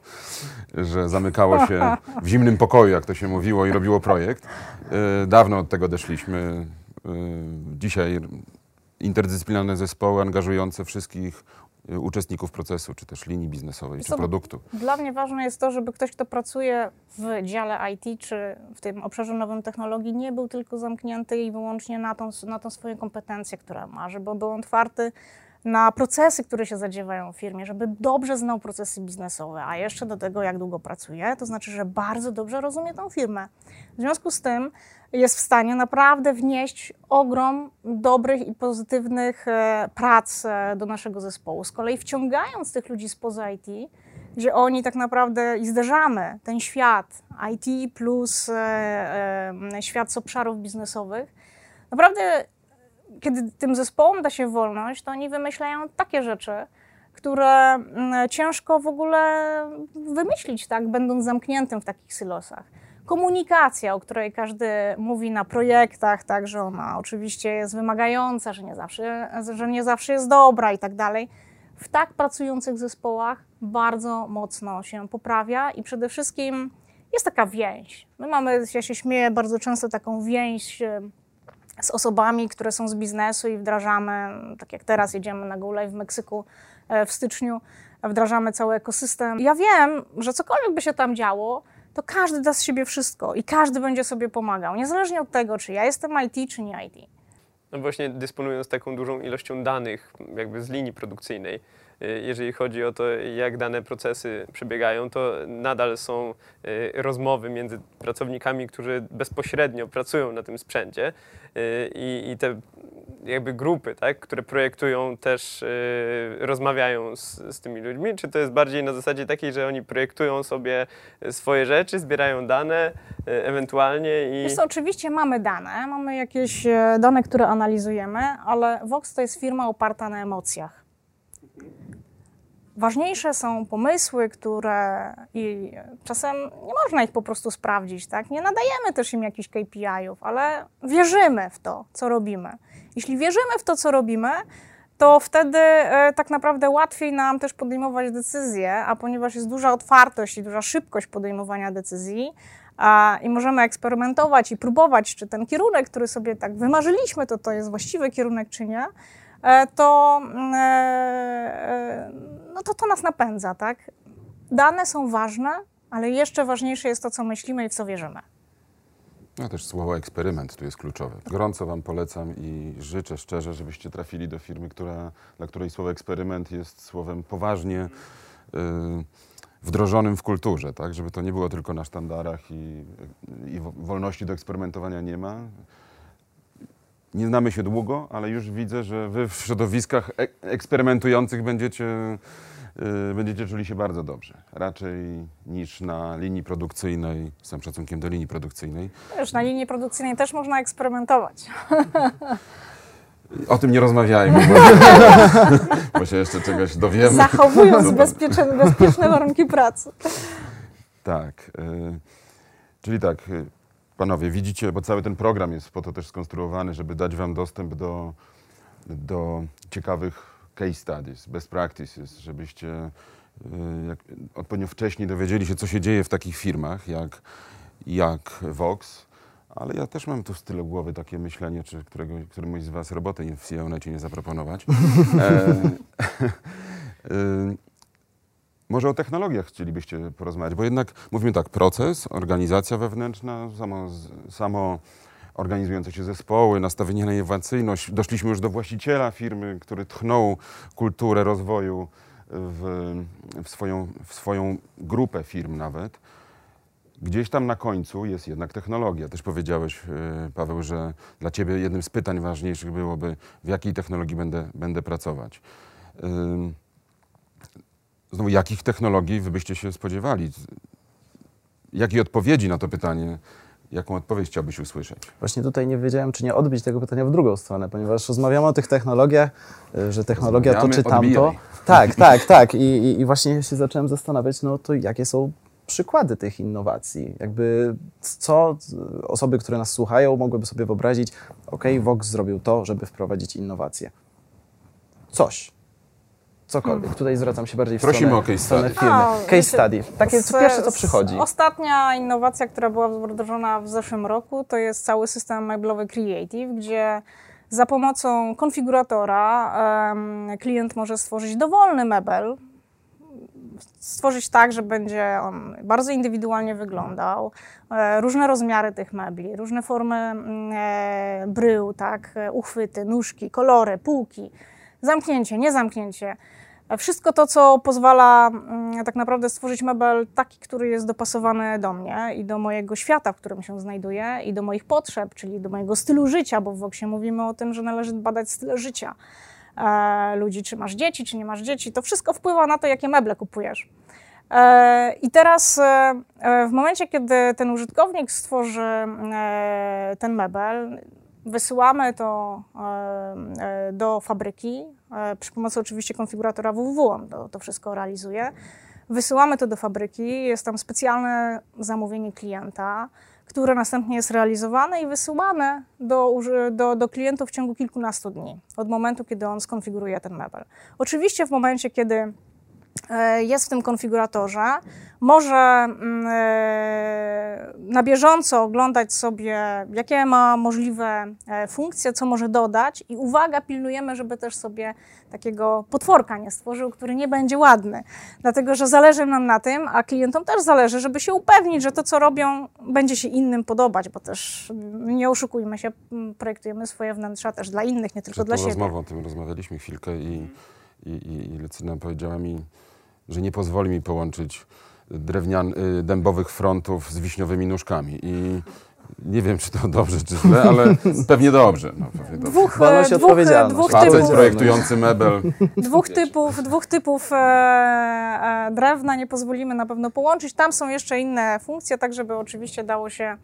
że zamykało się w zimnym pokoju, jak to się mówiło, i robiło projekt. Yy, Dawno od tego odeszliśmy. Yy, Dzisiaj interdyscyplinarne zespoły angażujące wszystkich uczestników procesu, czy też linii biznesowej, Wiesz czy produktu. Dla mnie ważne jest to, żeby ktoś, kto pracuje w dziale IT czy w tym obszarze nowym technologii, nie był tylko zamknięty i wyłącznie na tą, na tą swoją kompetencję, która ma, żeby był otwarty na procesy, które się zadziewają w firmie, żeby dobrze znał procesy biznesowe, a jeszcze do tego, jak długo pracuje, to znaczy, że bardzo dobrze rozumie tą firmę. W związku z tym jest w stanie naprawdę wnieść ogrom dobrych i pozytywnych e, prac e, do naszego zespołu. Z kolei wciągając tych ludzi spoza IT, gdzie oni tak naprawdę i zderzamy ten świat IT plus e, świat z obszarów biznesowych, naprawdę kiedy tym zespołom da się wolność, to oni wymyślają takie rzeczy, które mm, ciężko w ogóle wymyślić, tak, będąc zamkniętym w takich silosach. Komunikacja, o której każdy mówi na projektach, tak, że ona oczywiście jest wymagająca, że nie zawsze, że nie zawsze jest dobra i tak dalej. W tak pracujących zespołach bardzo mocno się poprawia i przede wszystkim jest taka więź. My mamy, ja się śmieję, bardzo często taką więź z osobami, które są z biznesu i wdrażamy, tak jak teraz jedziemy na Go w Meksyku e, w styczniu, wdrażamy cały ekosystem. Ja wiem, że cokolwiek by się tam działo, to każdy da z siebie wszystko i każdy będzie sobie pomagał, niezależnie od tego, czy ja jestem IT, czy nie IT. No właśnie dysponując taką dużą ilością danych jakby z linii produkcyjnej, jeżeli chodzi o to, jak dane procesy przebiegają, to nadal są y, rozmowy między pracownikami, którzy bezpośrednio pracują na tym sprzęcie y, i, i te jakby grupy, tak, które projektują też y, rozmawiają z, z tymi ludźmi, czy to jest bardziej na zasadzie takiej, że oni projektują sobie swoje rzeczy, zbierają dane y, ewentualnie i... Wiesz oczywiście mamy dane, mamy jakieś e, dane, które analizujemy, ale Vox to jest firma oparta na emocjach. Ważniejsze są pomysły, które i czasem nie można ich po prostu sprawdzić, tak? Nie nadajemy też im jakichś KPI-ów, ale wierzymy w to, co robimy. Jeśli wierzymy w to, co robimy, to wtedy e, tak naprawdę łatwiej nam też podejmować decyzje, a ponieważ jest duża otwartość i duża szybkość podejmowania decyzji, a, i możemy eksperymentować i próbować, czy ten kierunek, który sobie tak wymarzyliśmy, to to jest właściwy kierunek, czy nie, to, mm, e, e, no to to nas napędza, tak? Dane są ważne, ale jeszcze ważniejsze jest to, co myślimy i w co wierzymy. No też słowo eksperyment tu jest kluczowe. Gorąco Wam polecam i życzę szczerze, żebyście trafili do firmy, która, dla której słowo eksperyment jest słowem poważnie y, wdrożonym w kulturze, tak? Żeby to nie było tylko na sztandarach i, i wo- wolności do eksperymentowania nie ma. Nie znamy się długo, ale już widzę, że Wy w środowiskach e- eksperymentujących będziecie, y, będziecie czuli się bardzo dobrze. Raczej niż na linii produkcyjnej, z całym szacunkiem do linii produkcyjnej. Wiesz, na linii produkcyjnej też można eksperymentować. O tym nie rozmawiajmy, bo, [LAUGHS] bo się jeszcze czegoś dowiemy. Zachowując No bezpieczne, bezpieczne warunki pracy. Tak. y, czyli tak, y, panowie, widzicie, bo cały ten program jest po to też skonstruowany, żeby dać wam dostęp do, do ciekawych case studies, best practices, żebyście y, jak, odpowiednio wcześniej dowiedzieli się, co się dzieje w takich firmach jak, jak Vox. Ale ja też mam tu z tyłu głowy takie myślenie, czy którego, któremuś z was roboty w CEONecie nie zaproponować. [LAUGHS] E, [LAUGHS] y, może o technologiach chcielibyście porozmawiać, bo jednak mówimy tak, proces, organizacja wewnętrzna, samo, samo organizujące się zespoły, nastawienie na innowacyjność. Doszliśmy już do właściciela firmy, który tchnął kulturę rozwoju w, w, swoją, w swoją grupę firm nawet. Gdzieś tam na końcu jest jednak technologia. Też powiedziałeś, e, Paweł, że dla Ciebie jednym z pytań ważniejszych byłoby, w jakiej technologii będę, będę pracować. Znowu, jakich technologii wy byście się spodziewali? Jakiej odpowiedzi na to pytanie, jaką odpowiedź chciałbyś usłyszeć? Właśnie tutaj nie wiedziałem, czy nie odbić tego pytania w drugą stronę, ponieważ rozmawiamy o tych technologiach, y, że technologia to czy tamto. Tak, tak, tak. I, i, I właśnie się zacząłem zastanawiać, no to jakie są przykłady tych innowacji? Jakby co osoby, które nas słuchają, mogłyby sobie wyobrazić, ok, Vox zrobił to, żeby wprowadzić innowacje. Coś. Cokolwiek. Tutaj zwracam się bardziej w Prosimy stronę, o case stronę study. firmy. A, case study. Takie Z- co pierwsze, co przychodzi. Ostatnia innowacja, która była wdrożona w zeszłym roku, to jest cały system meblowy Creative, gdzie za pomocą konfiguratora em, klient może stworzyć dowolny mebel, stworzyć tak, że będzie on bardzo indywidualnie wyglądał, e, różne rozmiary tych mebli, różne formy mm, e, brył, tak, e, uchwyty, nóżki, kolory, półki, zamknięcie, niezamknięcie. E, Wszystko to, co pozwala mm, tak naprawdę stworzyć mebel taki, który jest dopasowany do mnie i do mojego świata, w którym się znajduję i do moich potrzeb, czyli do mojego stylu życia, bo w Voxie mówimy o tym, że należy badać styl życia e, ludzi, czy masz dzieci, czy nie masz dzieci. To wszystko wpływa na to, jakie meble kupujesz. E, I teraz e, e, w momencie, kiedy ten użytkownik stworzy e, ten mebel, wysyłamy to e, e, do fabryki, e, przy pomocy oczywiście konfiguratora www, on to, to wszystko realizuje. Wysyłamy to do fabryki, jest tam specjalne zamówienie klienta, które następnie jest realizowane i wysyłane do, do, do klientów w ciągu kilkunastu dni, od momentu, kiedy on skonfiguruje ten mebel. Oczywiście w momencie, kiedy jest w tym konfiguratorze, może mm, e, na bieżąco oglądać sobie, jakie ma możliwe e, funkcje, co może dodać i uwaga, pilnujemy, żeby też sobie takiego potworka nie stworzył, który nie będzie ładny. Dlatego, że zależy nam na tym, a klientom też zależy, żeby się upewnić, że to, co robią, będzie się innym podobać, bo też nie oszukujmy się, mm, projektujemy swoje wnętrza też dla innych, nie tylko Przed dla siebie. rozmową o tym rozmawialiśmy chwilkę i, i, i, i Lucyna powiedziała mi, że nie pozwoli mi połączyć drewnian, y, dębowych frontów z wiśniowymi nóżkami. I nie wiem, czy to dobrze, czy źle, ale [LAUGHS] pewnie dobrze. No, pewnie dobrze. Dwóch, Wolność e, i dwóch, e, odpowiedzialność. dwóch Facet typów, projektujący mebel. dwóch typów, dwóch typów e, e, drewna nie pozwolimy na pewno połączyć. Tam są jeszcze inne funkcje, tak żeby oczywiście dało się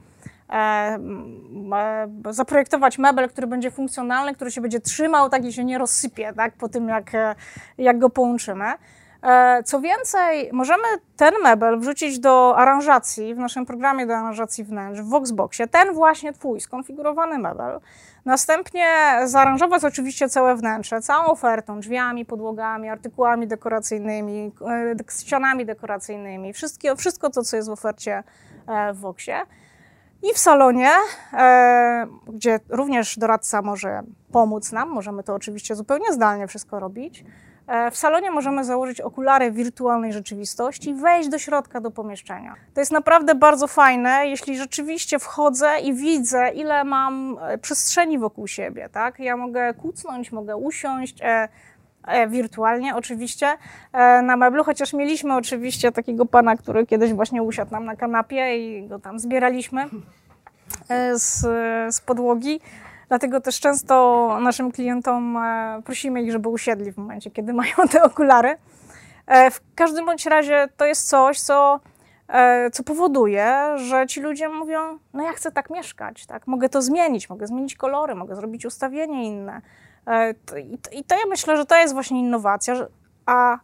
e, e, zaprojektować mebel, który będzie funkcjonalny, który się będzie trzymał, tak i się nie rozsypie tak, po tym, jak, e, jak go połączymy. E, Co więcej, możemy ten mebel wrzucić do aranżacji w naszym programie do aranżacji wnętrz w Voxboxie, ten właśnie twój skonfigurowany mebel. Następnie zaaranżować oczywiście całe wnętrze, całą ofertą, drzwiami, podłogami, artykułami dekoracyjnymi, e, ścianami dekoracyjnymi, wszystkie, wszystko to, co jest w ofercie e, w Voxie. I w salonie, gdzie również doradca może pomóc nam, możemy to oczywiście zupełnie zdalnie wszystko robić, w salonie możemy założyć okulary wirtualnej rzeczywistości i wejść do środka do pomieszczenia. To jest naprawdę bardzo fajne, jeśli rzeczywiście wchodzę i widzę, ile mam e, przestrzeni wokół siebie. Tak? Ja mogę kucnąć, mogę usiąść. E, wirtualnie oczywiście na meblu, chociaż mieliśmy oczywiście takiego pana, który kiedyś właśnie usiadł nam na kanapie i go tam zbieraliśmy z, z podłogi. Dlatego też często naszym klientom e, prosimy ich, żeby usiedli w momencie, kiedy [LAUGHS] mają te okulary. E, w każdym bądź razie to jest coś, co, e, co powoduje, że ci ludzie mówią, no ja chcę tak mieszkać, tak? mogę to zmienić, mogę zmienić kolory, mogę zrobić ustawienie inne. I to ja myślę, że to jest właśnie innowacja. A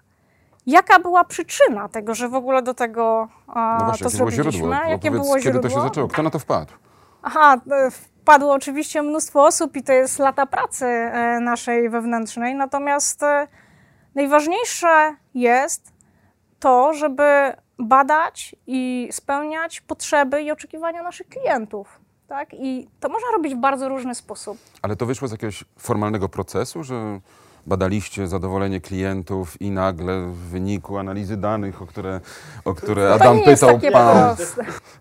jaka bywa przyczyna tego, że w ogóle do tego no właśnie, to jakie zrobiliśmy? Było źródło? Jakie było źródło? Kiedy to się zaczęło? Kto na to wpadł? Aha, wpadło oczywiście mnóstwo osób i to jest lata pracy e, naszej wewnętrznej. Natomiast e, najważniejsze jest to, żeby badać i spełniać potrzeby i oczekiwania naszych klientów. Tak? I to można robić w bardzo różny sposób. Ale to wyszło z jakiegoś formalnego procesu, że badaliście zadowolenie klientów i nagle w wyniku analizy danych, o które, o które Adam pytał pan,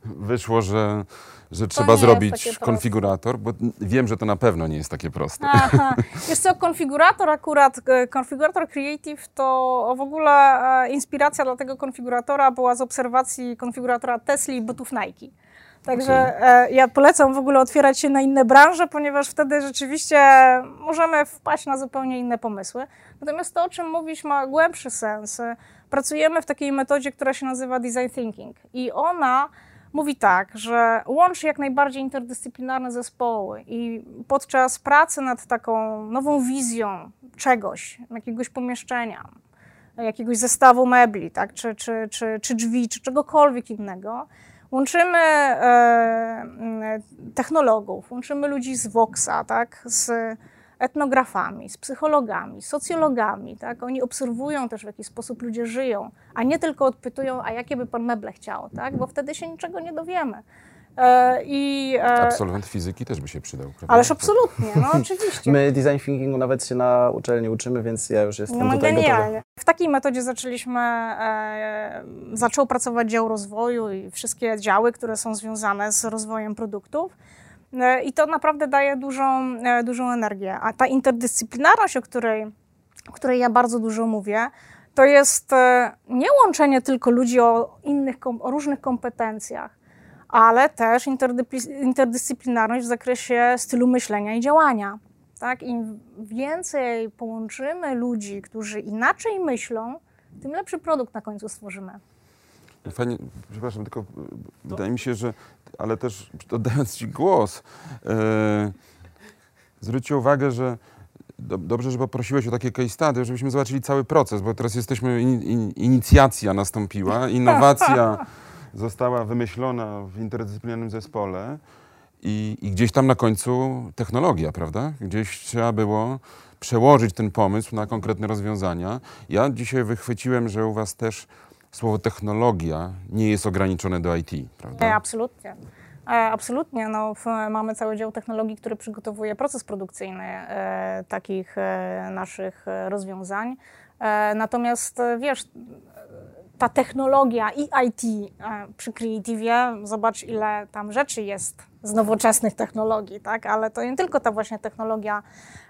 wyszło, że że trzeba zrobić konfigurator, bo wiem, że to na pewno nie jest takie proste. Aha. [LAUGHS] Wiesz co, konfigurator akurat, e, konfigurator Creative to w ogóle e, inspiracja dla tego konfiguratora była z obserwacji konfiguratora Tesla i butów Nike. Także okay. E, ja polecam w ogóle otwierać się na inne branże, ponieważ wtedy rzeczywiście możemy wpaść na zupełnie inne pomysły. Natomiast to, o czym mówisz, ma głębszy sens. Pracujemy w takiej metodzie, która się nazywa design thinking i ona mówi tak, że łączy jak najbardziej interdyscyplinarne zespoły i podczas pracy nad taką nową wizją czegoś, jakiegoś pomieszczenia, jakiegoś zestawu mebli, tak, czy, czy, czy, czy drzwi, czy czegokolwiek innego, łączymy e, technologów, łączymy ludzi z Voxa, tak, z etnografami, z psychologami, socjologami. Tak? Oni obserwują też, w jaki sposób ludzie żyją, a nie tylko odpytują, a jakie by pan meble chciał, tak? bo wtedy się niczego nie dowiemy. E, I, e, Absolwent fizyki też by się przydał. Prawda? Ależ absolutnie, no [LAUGHS] oczywiście. My design thinkingu nawet się na uczelni uczymy, więc ja już jestem no, tutaj genialnie. gotowy. W takiej metodzie zaczęliśmy, e, zaczął pracować dział rozwoju i wszystkie działy, które są związane z rozwojem produktów. E, I to naprawdę daje dużą, e, dużą energię. A ta interdyscyplinarność, o której, o której ja bardzo dużo mówię, to jest e, nie łączenie tylko ludzi o innych, o różnych kompetencjach, ale też interdyscyplinarność w zakresie stylu myślenia i działania. Tak? Im więcej połączymy ludzi, którzy inaczej myślą, tym lepszy produkt na końcu stworzymy. Fajnie, przepraszam, tylko wydaje mi się, że ale też oddając Ci głos, yy, zwróćcie uwagę, że do, dobrze, że poprosiłeś o takie case study, żebyśmy zobaczyli cały proces, bo teraz jesteśmy, in, in, inicjacja nastąpiła, [LAUGHS] innowacja została wymyślona w interdyscyplinarnym zespole i, i gdzieś tam na końcu technologia, prawda? Gdzieś trzeba było przełożyć ten pomysł na konkretne rozwiązania. Ja dzisiaj wychwyciłem, że u Was też słowo technologia nie jest ograniczone do IT, prawda? E, absolutnie. E, absolutnie. No, mamy cały dział technologii, który przygotowuje proces produkcyjny e, takich e, naszych e, rozwiązań. E, natomiast wiesz, ta technologia i IT przy Creative, zobacz ile tam rzeczy jest z nowoczesnych technologii, tak? ale to nie tylko ta właśnie technologia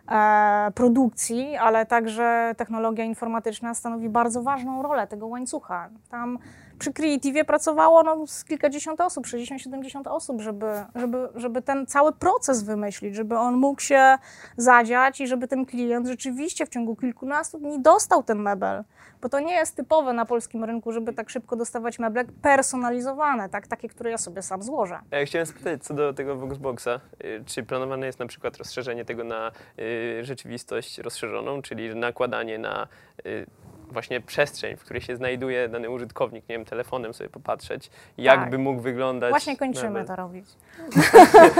e, produkcji, ale także technologia informatyczna stanowi bardzo ważną rolę tego łańcucha. Tam przy Creative pracowało no, z kilkadziesiąt osób, 60-70 osób, żeby, żeby, żeby ten cały proces wymyślić, żeby on mógł się zadziać i żeby ten klient rzeczywiście w ciągu kilkunastu dni dostał ten mebel. Bo to nie jest typowe na polskim rynku, żeby tak szybko dostawać meble personalizowane, tak? takie, które ja sobie sam złożę. Ja chciałem spytać co do tego Voxboxa. Y, czy planowane jest na przykład rozszerzenie tego na y, rzeczywistość rozszerzoną, czyli nakładanie na y, właśnie przestrzeń, w której się znajduje dany użytkownik, nie wiem, telefonem sobie popatrzeć, jak tak. by mógł wyglądać. Właśnie kończymy nawet. to robić.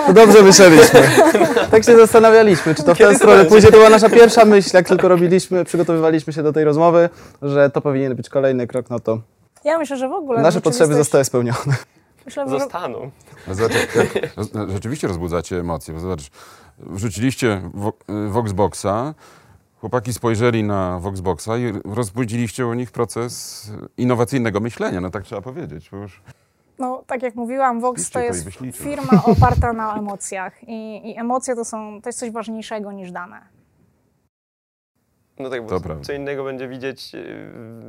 To dobrze wyszedliśmy. [LAUGHS] tak się zastanawialiśmy, czy to w tę stronę pójdzie. To była nasza pierwsza myśl, jak tylko robiliśmy, przygotowywaliśmy się do tej rozmowy, że to powinien być kolejny krok, no to ja myślę, że w ogóle nasze potrzeby zostały spełnione. Myślę, Zostaną. Zobacz, rzeczywiście rozbudzacie emocje, bo zobacz, wrzuciliście Voxboxa, chłopaki spojrzeli na Voxboxa i rozbudziliście u nich proces innowacyjnego myślenia, no tak trzeba powiedzieć. Bo już No, tak jak mówiłam, Vox to jest wyślijcie. firma oparta na emocjach i, i emocje to, są, to jest coś ważniejszego niż dane. No tak, bo co innego będzie widzieć yy,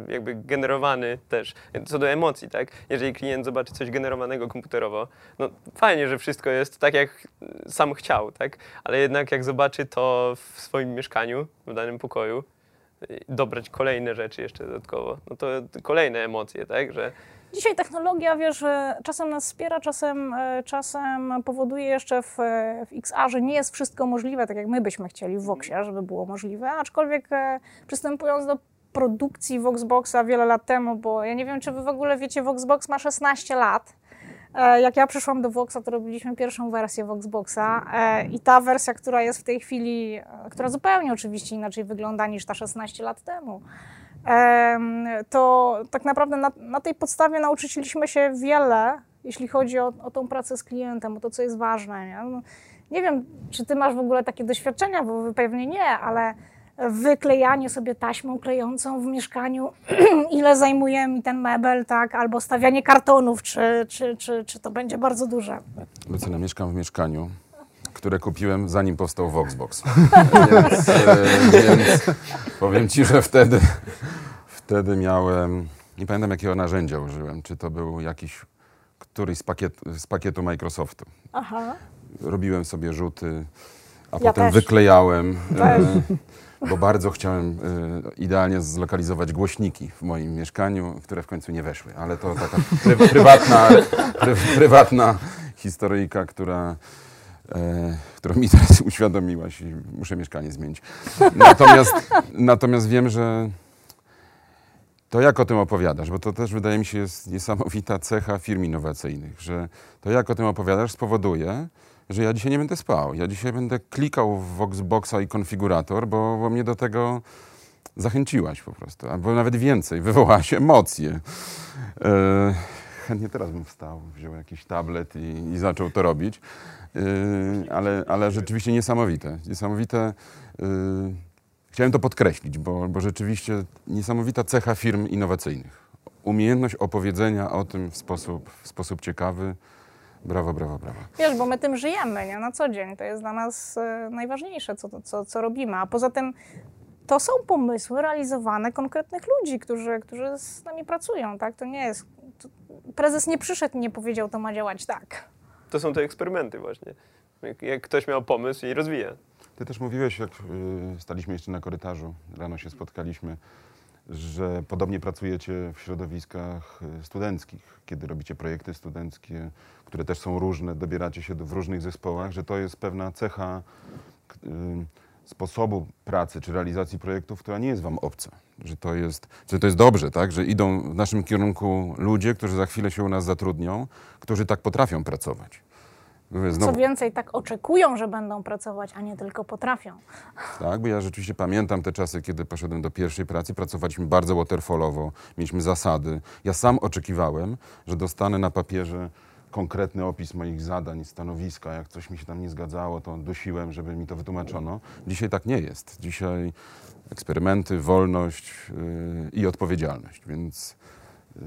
jakby generowany też. Co do emocji, tak? Jeżeli klient zobaczy coś generowanego komputerowo, no fajnie, że wszystko jest tak, jak sam chciał, tak? Ale jednak jak zobaczy to w swoim mieszkaniu, w danym pokoju, yy, dobrać kolejne rzeczy jeszcze dodatkowo, no to kolejne emocje, tak? Że Dzisiaj technologia, wiesz, że czasem nas wspiera, czasem, e, czasem powoduje jeszcze w, e, w XR, że nie jest wszystko możliwe, tak jak my byśmy chcieli w Voxie, żeby było możliwe, aczkolwiek e, przystępując do produkcji Voxboxa wiele lat temu, bo ja nie wiem, czy wy w ogóle wiecie, Voxbox ma 16 lat. E, Jak ja przyszłam do Voxa, to robiliśmy pierwszą wersję Voxboxa e, i ta wersja, która jest w tej chwili, e, która zupełnie oczywiście inaczej wygląda niż ta 16 lat temu, em, to tak naprawdę na, na tej podstawie nauczyliśmy się wiele, jeśli chodzi o, o tą pracę z klientem, o to, co jest ważne. Nie? No, nie wiem, czy ty masz w ogóle takie doświadczenia, bo wy pewnie nie, ale wyklejanie sobie taśmą klejącą w mieszkaniu, [CLEARS THROAT] ile zajmuje mi ten mebel, tak, albo stawianie kartonów, czy, czy, czy, czy to będzie bardzo duże. Lucyna, mieszkam w mieszkaniu, które kupiłem zanim powstał Voxbox. [LAUGHS] więc, e, więc powiem ci, że wtedy, wtedy miałem, nie pamiętam jakiego narzędzia użyłem, czy to był jakiś któryś z, pakiet, z pakietu Microsoftu. Aha. Robiłem sobie rzuty, a Ja potem też. wyklejałem, Też. e, bo bardzo chciałem e, idealnie zlokalizować głośniki w moim mieszkaniu, które w końcu nie weszły. Ale to taka pry, prywatna, pry, prywatna historyjka, która, e, która mi teraz [LAUGHS] uświadomiłaś i muszę mieszkanie zmienić. Natomiast, natomiast wiem, że to jak o tym opowiadasz, bo to też wydaje mi się jest niesamowita cecha firm innowacyjnych, że to jak o tym opowiadasz spowoduje, że ja dzisiaj nie będę spał. Ja dzisiaj będę klikał w Voxboxa i konfigurator, bo, bo mnie do tego zachęciłaś po prostu, albo nawet więcej, wywołałaś emocje. E, chętnie teraz bym wstał, wziął jakiś tablet i, i zaczął to robić, e, ale, ale rzeczywiście niesamowite. Niesamowite. E, Chciałem to podkreślić, bo, bo rzeczywiście niesamowita cecha firm innowacyjnych. Umiejętność opowiedzenia o tym w sposób, w sposób ciekawy. Brawo, brawo, brawo. Wiesz, bo my tym żyjemy nie? na co dzień. To jest dla nas e, najważniejsze, co, co, co robimy. A poza tym to są pomysły realizowane konkretnych ludzi, którzy, którzy z nami pracują. Tak? To nie jest. Prezes nie przyszedł i nie powiedział, to ma działać tak. to są te eksperymenty właśnie. Jak, jak ktoś miał pomysł i rozwija. Ty też mówiłeś, jak y, staliśmy jeszcze na korytarzu, rano się spotkaliśmy, że podobnie pracujecie w środowiskach y, studenckich, kiedy robicie projekty studenckie, które też są różne, dobieracie się do, w różnych zespołach, że to jest pewna cecha y, sposobu pracy czy realizacji projektów, która nie jest wam obca. Że to jest, że to jest dobrze, tak? że idą w naszym kierunku ludzie, którzy za chwilę się u nas zatrudnią, którzy tak potrafią pracować. Mówię, Co znowu- więcej, tak oczekują, że będą pracować, a nie tylko potrafią. Tak, bo ja rzeczywiście pamiętam te czasy, kiedy poszedłem do pierwszej pracy, pracowaliśmy bardzo waterfallowo, mieliśmy zasady. Ja sam oczekiwałem, że dostanę na papierze konkretny opis moich zadań, stanowiska. Jak coś mi się tam nie zgadzało, to dusiłem, żeby mi to wytłumaczono. Dzisiaj tak nie jest. Dzisiaj eksperymenty, wolność yy, i odpowiedzialność, więc yy,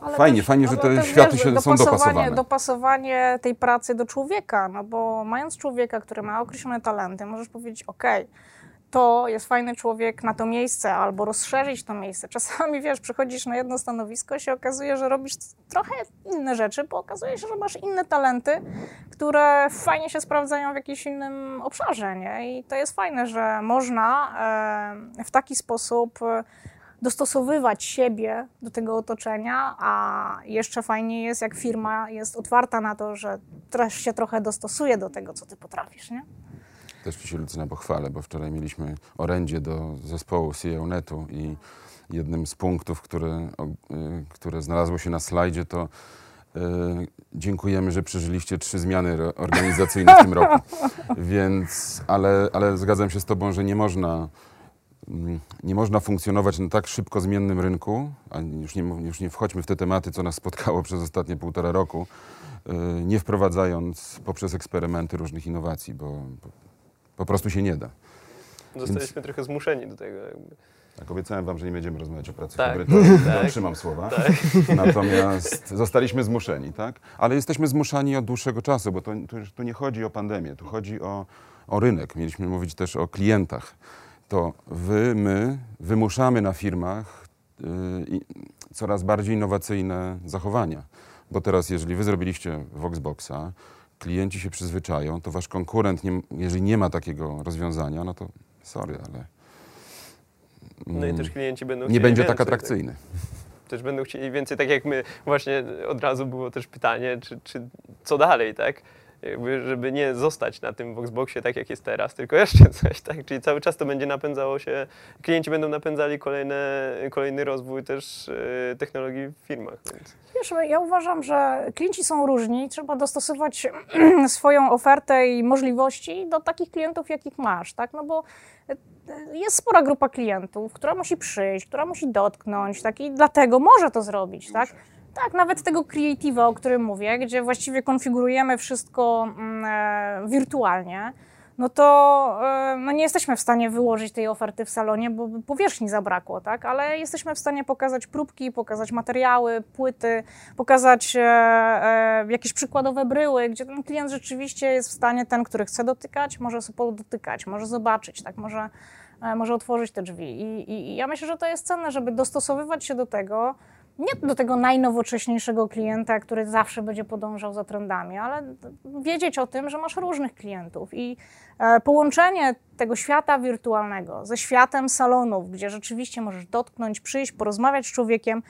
Ale fajnie, też- fajnie, że te światy wiesz, się, są dopasowane. Dopasowanie tej pracy do człowieka, no bo mając człowieka, który ma określone talenty, możesz powiedzieć, ok, to jest fajny człowiek na to miejsce, albo rozszerzyć to miejsce. Czasami, wiesz, przychodzisz na jedno stanowisko i się okazuje, że robisz trochę inne rzeczy, bo okazuje się, że masz inne talenty, które fajnie się sprawdzają w jakimś innym obszarze, nie? I to jest fajne, że można w taki sposób e, dostosowywać siebie do tego otoczenia, a jeszcze fajniej jest, jak firma jest otwarta na to, że też się trochę dostosuje do tego, co ty potrafisz, nie? Też Ci się Lucyna pochwalę, bo wczoraj mieliśmy orędzie do zespołu CEO-netu i jednym z punktów, które, y, które znalazło się na slajdzie, to y, dziękujemy, że przeżyliście trzy zmiany organizacyjne w tym roku. [LAUGHS] Więc, ale, ale zgadzam się z Tobą, że nie można, mm, nie można funkcjonować na tak szybko zmiennym rynku, a już nie, już nie wchodźmy w te tematy, co nas spotkało przez ostatnie półtora roku, y, nie wprowadzając poprzez eksperymenty różnych innowacji, bo po prostu się nie da. Zostaliśmy trochę zmuszeni do tego. Jakby. Tak, obiecałem wam, że nie będziemy rozmawiać o pracy Tak, hybrydowej. tak. Dotrzymam słowa. Natomiast zostaliśmy zmuszeni, tak? Ale jesteśmy zmuszani od dłuższego czasu, bo to, to już tu nie chodzi o pandemię, tu chodzi o, o rynek. Mieliśmy mówić też o klientach. To wy, my wymuszamy na firmach y, i- coraz bardziej innowacyjne zachowania. Bo teraz, jeżeli wy zrobiliście Voxboxa, klienci się przyzwyczają, to wasz konkurent, nie, jeżeli nie ma takiego rozwiązania, no to sorry, ale No i mm, też klienci będą nie będzie więcej, tak atrakcyjny. [LAUGHS] Też będą chcieli więcej, tak jak my. Właśnie od razu było też pytanie, czy, czy co dalej, tak? Jakby, żeby nie zostać na tym Voxboxie tak, jak jest teraz, tylko [LAUGHS] jeszcze coś, tak? Czyli cały czas to będzie napędzało się, klienci będą napędzali kolejne, kolejny rozwój też e, technologii w firmach, więc... Wiesz, ja uważam, że klienci są różni. Trzeba dostosować [CLEARS THROAT] swoją ofertę i możliwości do takich klientów, jakich masz, tak? No bo e, jest spora grupa klientów, która musi przyjść, która musi dotknąć, tak? I dlatego może to zrobić, tak? Tak, nawet tego creative'a, o którym mówię, gdzie właściwie konfigurujemy wszystko mm, e, wirtualnie, no to e, no nie jesteśmy w stanie wyłożyć tej oferty w salonie, bo powierzchni zabrakło, tak? Ale jesteśmy w stanie pokazać próbki, pokazać materiały, płyty, pokazać e, e, jakieś przykładowe bryły, gdzie ten klient rzeczywiście jest w stanie, ten, który chce dotykać, może sobie podotykać, może zobaczyć, tak? Może, e, może otworzyć te drzwi. I, i, I ja myślę, że to jest cenne, żeby dostosowywać się do tego, nie do tego najnowocześniejszego klienta, który zawsze będzie podążał za trendami, ale wiedzieć o tym, że masz różnych klientów i e, połączenie tego świata wirtualnego ze światem salonów, gdzie rzeczywiście możesz dotknąć, przyjść, porozmawiać z człowiekiem,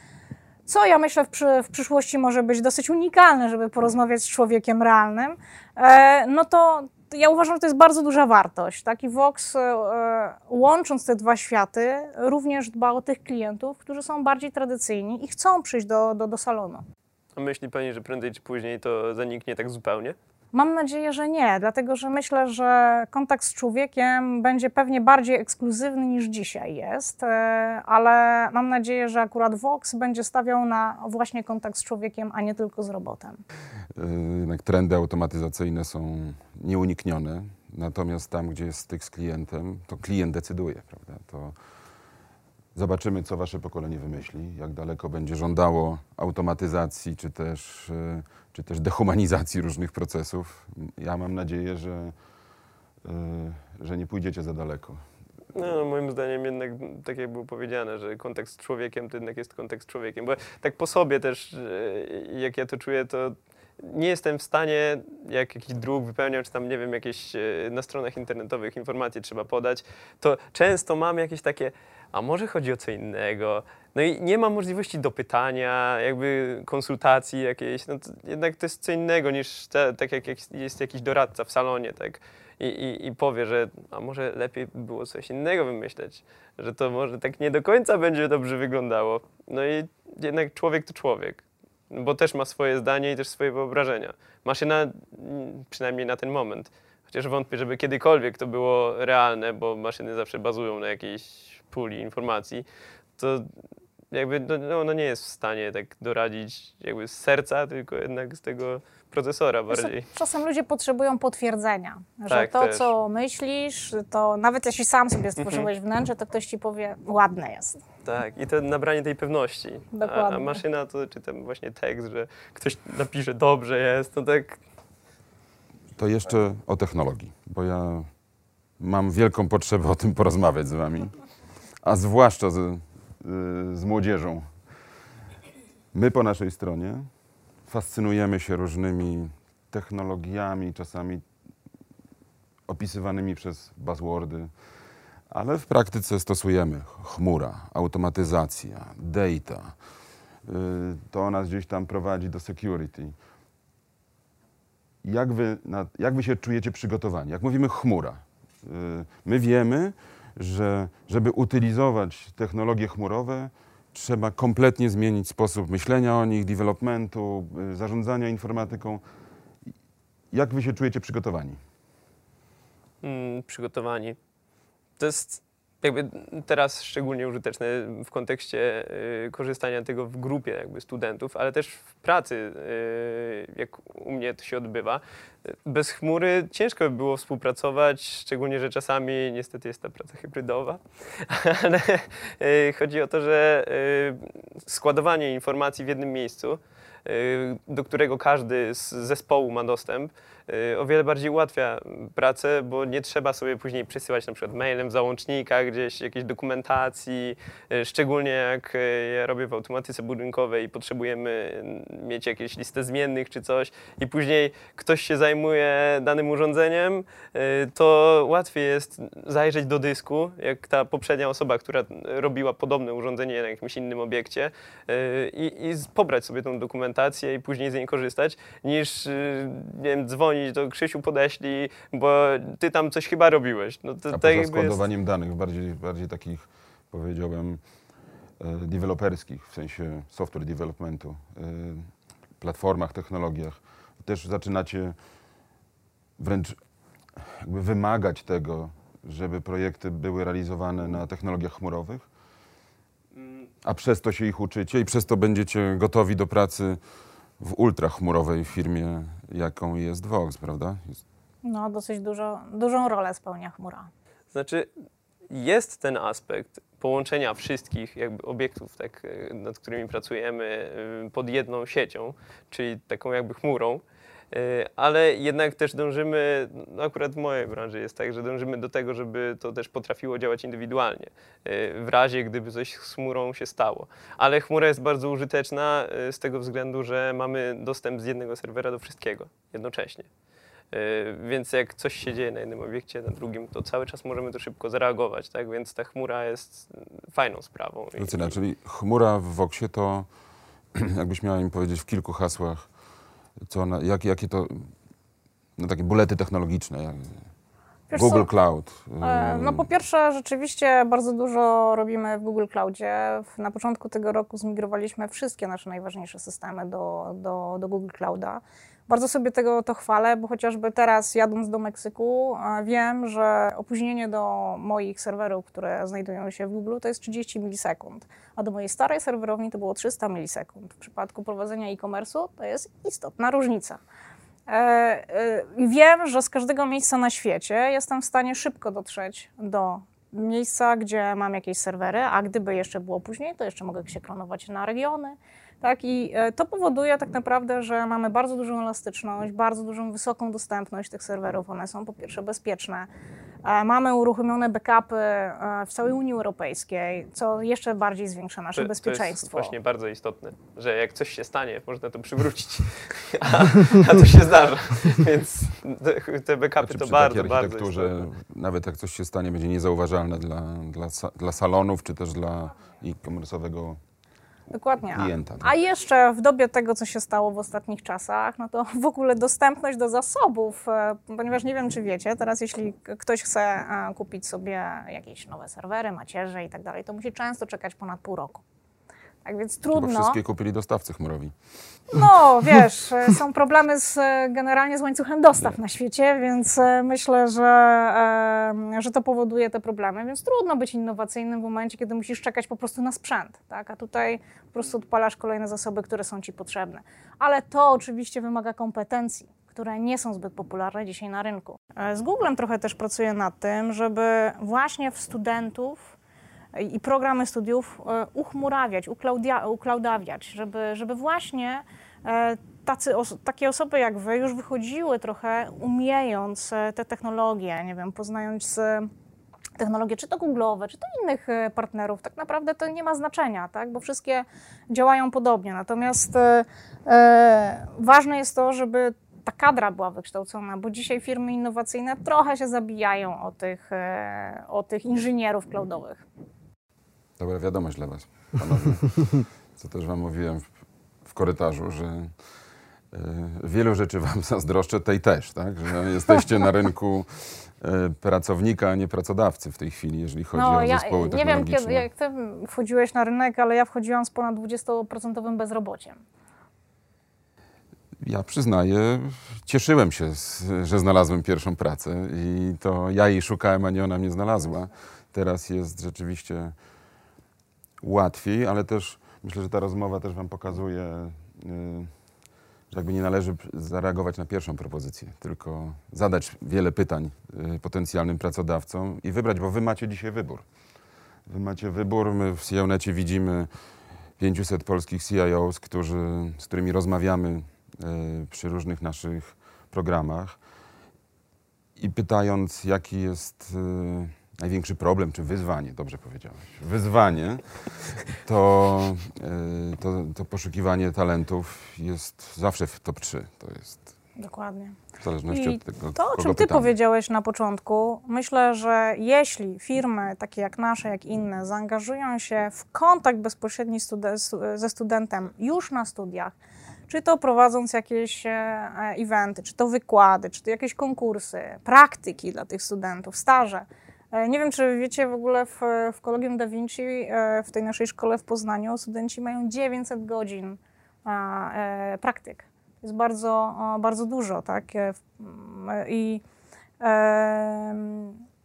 co ja myślę w, przy, w przyszłości może być dosyć unikalne, żeby porozmawiać z człowiekiem realnym, e, no to ja uważam, że to jest bardzo duża wartość. Tak? I Vox, e, łącząc te dwa światy, również dba o tych klientów, którzy są bardziej tradycyjni i chcą przyjść do, do, do salonu. A myśli Pani, że prędzej czy później to zaniknie tak zupełnie? Mam nadzieję, że nie, dlatego że myślę, że kontakt z człowiekiem będzie pewnie bardziej ekskluzywny niż dzisiaj jest, e, ale mam nadzieję, że akurat Vox będzie stawiał na właśnie kontakt z człowiekiem, a nie tylko z robotem. Y, Jednak trendy automatyzacyjne są nieuniknione, natomiast tam, gdzie jest styk z klientem, to klient decyduje, prawda? To zobaczymy, co wasze pokolenie wymyśli, jak daleko będzie żądało automatyzacji, czy też, y, czy też dehumanizacji różnych procesów. Ja mam nadzieję, że, y, że nie pójdziecie za daleko. No, moim zdaniem jednak, tak jak było powiedziane, że kontekst z człowiekiem to jednak jest kontekst z człowiekiem. Bo tak po sobie też, e, jak ja to czuję, to nie jestem w stanie, jak jakiś druk wypełniam, czy tam, nie wiem, jakieś e, na stronach internetowych informacje trzeba podać, to często mam jakieś takie, a może chodzi o co innego. No i nie mam możliwości dopytania, jakby konsultacji jakiejś. No to jednak to jest co innego niż te, tak jak jest jakiś doradca w salonie, tak? I, i, i powie, że a może lepiej by było coś innego wymyśleć, że to może tak nie do końca będzie dobrze wyglądało. No i jednak człowiek to człowiek, bo też ma swoje zdanie i też swoje wyobrażenia. Maszyna, mm, przynajmniej na ten moment, chociaż wątpię, żeby kiedykolwiek to było realne, bo maszyny zawsze bazują na jakiejś puli informacji, to jakby no, no, nie jest w stanie tak doradzić jakby z serca, tylko jednak z tego procesora bardziej. Czasem ludzie potrzebują potwierdzenia, że Tak, to, też. co myślisz, to nawet jeśli sam sobie stworzyłeś wnętrze, to ktoś ci powie, ładne jest. Tak, i to nabranie tej pewności. A, a Dokładnie. maszyna to, czy tam właśnie tekst, że ktoś napisze dobrze jest, to tak To jeszcze o technologii, bo ja mam wielką potrzebę o tym porozmawiać z wami, a zwłaszcza z, y, z młodzieżą. My po naszej stronie fascynujemy się różnymi technologiami, czasami opisywanymi przez buzzwordy, ale w praktyce stosujemy chmura, automatyzacja, data. Y, To nas gdzieś tam prowadzi do security. Jak wy, jak wy się czujecie przygotowani? Jak mówimy chmura, y, my wiemy, że żeby utylizować technologie chmurowe, trzeba kompletnie zmienić sposób myślenia o nich, developmentu, y, zarządzania informatyką. Jak wy się czujecie przygotowani? mm, przygotowani. To jest jakby teraz szczególnie użyteczne w kontekście y, korzystania tego w grupie jakby studentów, ale też w pracy, y, jak u mnie to się odbywa. Bez chmury ciężko by było współpracować, szczególnie, że czasami niestety jest ta praca hybrydowa, [LAUGHS] ale y, chodzi o to, że składowanie informacji w jednym miejscu, do którego każdy z zespołu ma dostęp, o wiele bardziej ułatwia pracę, bo nie trzeba sobie później przesyłać na przykład mailem w załącznikach, gdzieś jakiejś dokumentacji, y, szczególnie jak y, ja robię w automatyce budynkowej i potrzebujemy mieć jakieś listę zmiennych czy coś i później ktoś się zajmuje danym urządzeniem, y, to łatwiej jest zajrzeć do dysku, jak ta poprzednia osoba, która robiła podobne urządzenie na jakimś innym obiekcie y, i, i pobrać sobie tą dokumentację i później z niej korzystać, niż y, nie wiem, dzwonić do Krzysiu podeślij, bo ty tam coś chyba robiłeś. No to, A tak poza jakby jest- składowaniem danych, bardziej, bardziej takich, powiedziałbym, e, deweloperskich, w sensie software developmentu, e, platformach, technologiach, też zaczynacie wręcz jakby wymagać tego, żeby projekty były realizowane na technologiach chmurowych, a przez to się ich uczycie i przez to będziecie gotowi do pracy w ultrachmurowej firmie, jaką jest Vox, prawda? Jest No, dosyć dużo, dużą rolę spełnia chmura. Znaczy, jest ten aspekt połączenia wszystkich jakby obiektów, tak, e, nad którymi pracujemy, e, pod jedną siecią, czyli taką jakby chmurą, ale jednak też dążymy, no akurat w mojej branży jest tak, że dążymy do tego, żeby to też potrafiło działać indywidualnie, e, w razie gdyby coś z chmurą się stało. Ale chmura jest bardzo użyteczna e, z tego względu, że mamy dostęp z jednego serwera do wszystkiego jednocześnie. Więc jak coś się dzieje na jednym obiekcie, na drugim, to cały czas możemy to szybko zareagować, tak? Więc ta chmura jest mm, fajną sprawą. Lucyna, czyli chmura w Voxie to, [CLEARS THROAT] jakbyś miała im powiedzieć w kilku hasłach, co ona, jak, jakie to, no takie bulety technologiczne, jak Wiesz Google co? Cloud. E, No po pierwsze, rzeczywiście bardzo dużo robimy w Google Cloudzie. Na początku tego roku zmigrowaliśmy wszystkie nasze najważniejsze systemy do, do, do Google Clouda. Bardzo sobie tego to chwalę, bo chociażby teraz jadąc do Meksyku e, wiem, że opóźnienie do moich serwerów, które znajdują się w Google to jest 30 milisekund, a do mojej starej serwerowni to było 300 milisekund. W przypadku prowadzenia e-commerce'u to jest istotna różnica. E, e, Wiem, że z każdego miejsca na świecie jestem w stanie szybko dotrzeć do miejsca, gdzie mam jakieś serwery, a gdyby jeszcze było później, to jeszcze mogę się klonować na regiony. Tak, i e, to powoduje tak naprawdę, że mamy bardzo dużą elastyczność, bardzo dużą wysoką dostępność tych serwerów. One są po pierwsze bezpieczne. E, Mamy uruchomione backupy e, w całej Unii Europejskiej, co jeszcze bardziej zwiększa nasze to, to jest bezpieczeństwo. właśnie bardzo istotne, że jak coś się stanie, można to przywrócić, [LAUGHS] a, a to się zdarza. [LAUGHS] Więc te, te backupy Znaczy, to bardzo, bardzo architekturze, istotne. nawet jak coś się stanie, będzie niezauważalne dla, dla, dla salonów, czy też dla e-commerce'owego Dokładnie. klienta. A jeszcze w dobie tego, co się stało w ostatnich czasach, no to w ogóle dostępność do zasobów, e, ponieważ nie wiem, czy wiecie, teraz jeśli ktoś chce e, kupić sobie jakieś nowe serwery, macierze i tak dalej, to musi często czekać ponad pół roku. Tak więc trudno. wszystkie kupili dostawcy chmurowi. No, wiesz, e, są problemy z, e, generalnie z łańcuchem dostaw na świecie, więc e, myślę, że, że to powoduje te problemy, więc trudno być innowacyjnym w momencie, kiedy musisz czekać po prostu na sprzęt, tak? A tutaj po prostu odpalasz kolejne zasoby, które są ci potrzebne. Ale to oczywiście wymaga kompetencji, które nie są zbyt popularne dzisiaj na rynku. Z Googlem trochę też pracuję nad tym, żeby właśnie w studentów i programy studiów e, uchmurawiać, uklaudawiać, żeby, żeby właśnie e, tacy takie osoby jak wy już wychodziły trochę umiejąc e, te technologie, nie wiem, poznając technologie, czy to Google'owe, czy to innych partnerów, tak naprawdę to nie ma znaczenia, tak? bo wszystkie działają podobnie. Natomiast e, ważne jest to, żeby ta kadra była wykształcona, bo dzisiaj firmy innowacyjne trochę się zabijają o tych, o tych inżynierów cloudowych. Dobra wiadomość dla Was, panowie. [LAUGHS] Co też Wam mówiłem w, w korytarzu, że e, wielu rzeczy Wam [LAUGHS] zazdroszczę, tej też, tak? Że jesteście na rynku e, pracownika, a nie pracodawcy w tej chwili, jeżeli chodzi o No, ja zespoły nie wiem, kiedy, jak ty wchodziłeś na rynek, ale ja wchodziłam z ponad 20% bezrobociem. Ja przyznaję, cieszyłem się, że znalazłem pierwszą pracę i to ja jej szukałem, a nie ona mnie znalazła. teraz jest rzeczywiście łatwiej, ale też myślę, że ta rozmowa też Wam pokazuje, y, że jakby nie należy zareagować na pierwszą propozycję, tylko zadać wiele pytań y, potencjalnym pracodawcom i wybrać, bo Wy macie dzisiaj wybór. Wy macie wybór, my w CIONecie widzimy 500 polskich CIOs, którzy, z którymi rozmawiamy y, przy różnych naszych programach i pytając, jaki jest największy problem czy wyzwanie, dobrze powiedziałeś, wyzwanie, to, y, to, to poszukiwanie talentów jest zawsze w top 3. To jest Dokładnie. w zależności I od tego, To, o czym ty pytamy. powiedziałeś na początku, myślę, że jeśli firmy takie jak nasze, jak inne, zaangażują się w kontakt bezpośredni stude- stu- ze studentem już na studiach, czy to prowadząc jakieś e, e, eventy, czy to wykłady, czy to jakieś konkursy, praktyki dla tych studentów, staże. E, Nie wiem, czy wiecie w ogóle w, w Collegium Da Vinci, e, w tej naszej szkole w Poznaniu, studenci mają 900 godzin e, praktyk. To jest bardzo, bardzo dużo, tak? I,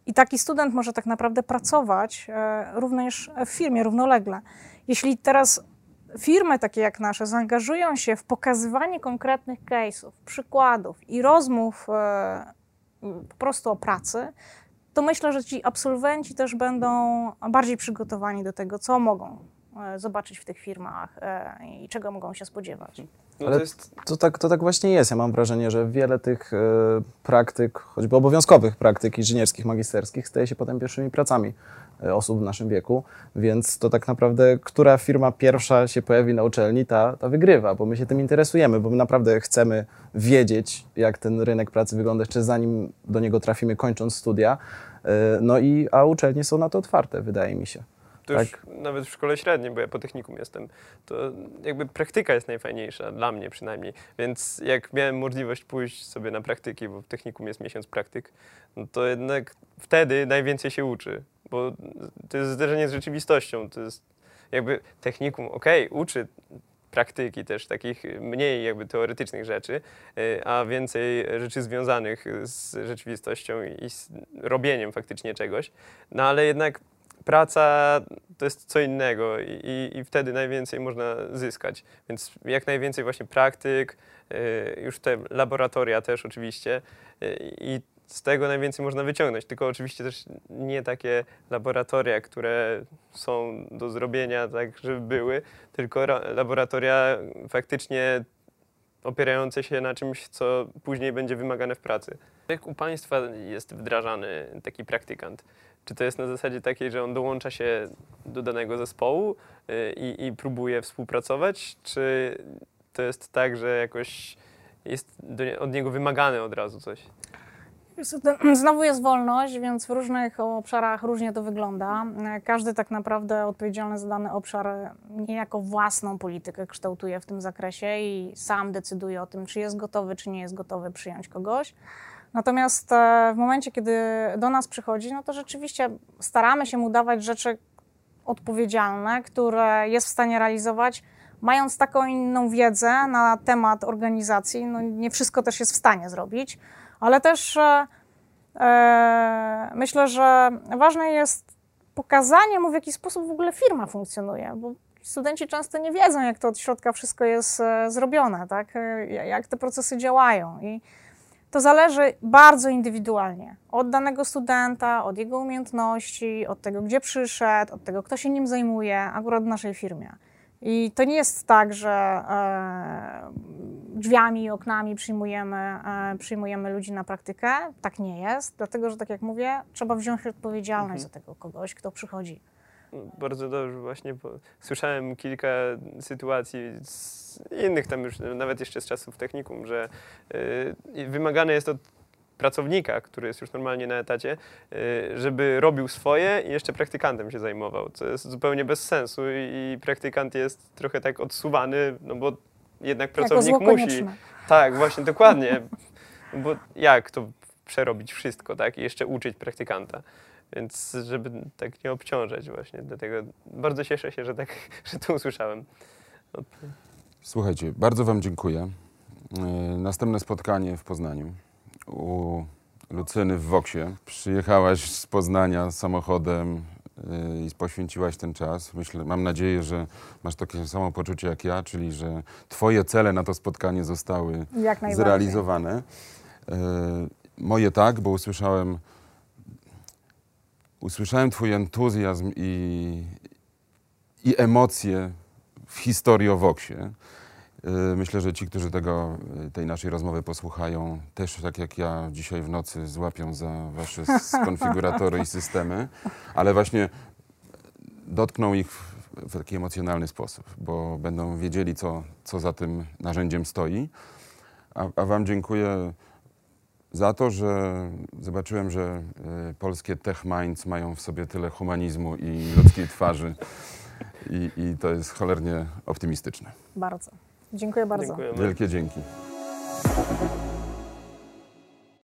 I taki student może tak naprawdę pracować również w firmie równolegle. Jeśli teraz firmy takie jak nasze zaangażują się w pokazywanie konkretnych case'ów, przykładów i rozmów po prostu o pracy, to myślę, że ci absolwenci też będą bardziej przygotowani do tego, co mogą zobaczyć w tych firmach e, i czego mogą się spodziewać. No Ale to tak, to tak właśnie jest. Ja mam wrażenie, że wiele tych e, praktyk, choćby obowiązkowych praktyk inżynierskich, magisterskich, staje się potem pierwszymi pracami e, osób w naszym wieku, więc to tak naprawdę, która firma pierwsza się pojawi na uczelni, ta, ta wygrywa, bo my się tym interesujemy, bo my naprawdę chcemy wiedzieć, jak ten rynek pracy wygląda jeszcze zanim do niego trafimy, kończąc studia. E, No i, a uczelnie są na to otwarte, wydaje mi się. To Tak. już nawet w szkole średniej, bo ja po technikum jestem, to jakby praktyka jest najfajniejsza, dla mnie przynajmniej. Więc jak miałem możliwość pójść sobie na praktyki, bo w technikum jest miesiąc praktyk, no to jednak wtedy najwięcej się uczy, bo to jest zderzenie z rzeczywistością. To jest jakby technikum, okej, uczy praktyki też, takich mniej jakby teoretycznych rzeczy, y, a więcej rzeczy związanych z rzeczywistością i z robieniem faktycznie czegoś. No ale jednak praca to jest co innego i, i, wtedy najwięcej można zyskać. Więc jak najwięcej właśnie praktyk, y, już te laboratoria też oczywiście y, i z tego najwięcej można wyciągnąć. Tylko oczywiście też nie takie laboratoria, które są do zrobienia tak, żeby były, tylko ra- laboratoria faktycznie opierające się na czymś, co później będzie wymagane w pracy. Jak u Państwa jest wdrażany taki praktykant? Czy to jest na zasadzie takiej, że on dołącza się do danego zespołu y, i, i próbuje współpracować, czy to jest tak, że jakoś jest do, od niego wymagane od razu coś? [CLEARS THROAT] Znowu jest wolność, więc w różnych obszarach różnie to wygląda. E, Każdy tak naprawdę odpowiedzialny za dany obszar niejako własną politykę kształtuje w tym zakresie i sam decyduje o tym, czy jest gotowy, czy nie jest gotowy przyjąć kogoś. Natomiast e, w momencie, kiedy do nas przychodzi, no to rzeczywiście staramy się mu dawać rzeczy odpowiedzialne, które jest w stanie realizować, mając taką inną wiedzę na temat organizacji. No nie wszystko też jest w stanie zrobić, ale też e, e, myślę, że ważne jest pokazanie mu, w jaki sposób w ogóle firma funkcjonuje, bo studenci często nie wiedzą, jak to od środka wszystko jest e, zrobione, tak? Jak te procesy działają. I to zależy bardzo indywidualnie od danego studenta, od jego umiejętności, od tego, gdzie przyszedł, od tego, kto się nim zajmuje, akurat w naszej firmie. I to nie jest tak, że e, drzwiami i oknami przyjmujemy, e, przyjmujemy ludzi na praktykę. Tak nie jest, dlatego że, tak jak mówię, trzeba wziąć odpowiedzialność za tego kogoś, kto przychodzi. Bardzo dobrze właśnie, słyszałem kilka sytuacji z innych tam już, nawet jeszcze z czasów technikum, że y, wymagane jest od pracownika, który jest już normalnie na etacie, y, żeby robił swoje i jeszcze praktykantem się zajmował, co jest zupełnie bez sensu i, praktykant jest trochę tak odsuwany, no bo jednak pracownik musi. konieczne. Tak, właśnie, dokładnie. [LAUGHS] Bo jak to przerobić wszystko, tak? I jeszcze uczyć praktykanta. Więc żeby tak nie obciążać właśnie, dlatego bardzo cieszę się, że tak, [LAUGHS] że to usłyszałem. Słuchajcie, bardzo Wam dziękuję. E, Następne spotkanie w Poznaniu u Lucyny w Woksie. Przyjechałaś z Poznania samochodem y, i poświęciłaś ten czas. Myślę, mam nadzieję, że masz takie samo poczucie jak ja, czyli że twoje cele na to spotkanie zostały zrealizowane. Y, Moje tak, bo usłyszałem, usłyszałem twój entuzjazm i, i emocje w historii o Woksie. Y, Myślę, że ci, którzy tego, y, tej naszej rozmowy posłuchają, też tak jak ja dzisiaj w nocy złapią za wasze [LAUGHS] konfiguratory i systemy, ale właśnie dotkną ich w, w taki emocjonalny sposób, bo będą wiedzieli, co, co za tym narzędziem stoi. A, a wam dziękuję za to, że zobaczyłem, że y, polskie tech minds mają w sobie tyle humanizmu i ludzkiej twarzy. I, I to jest cholernie optymistyczne. Bardzo. Dziękuję bardzo. Dziękujemy. Wielkie dzięki.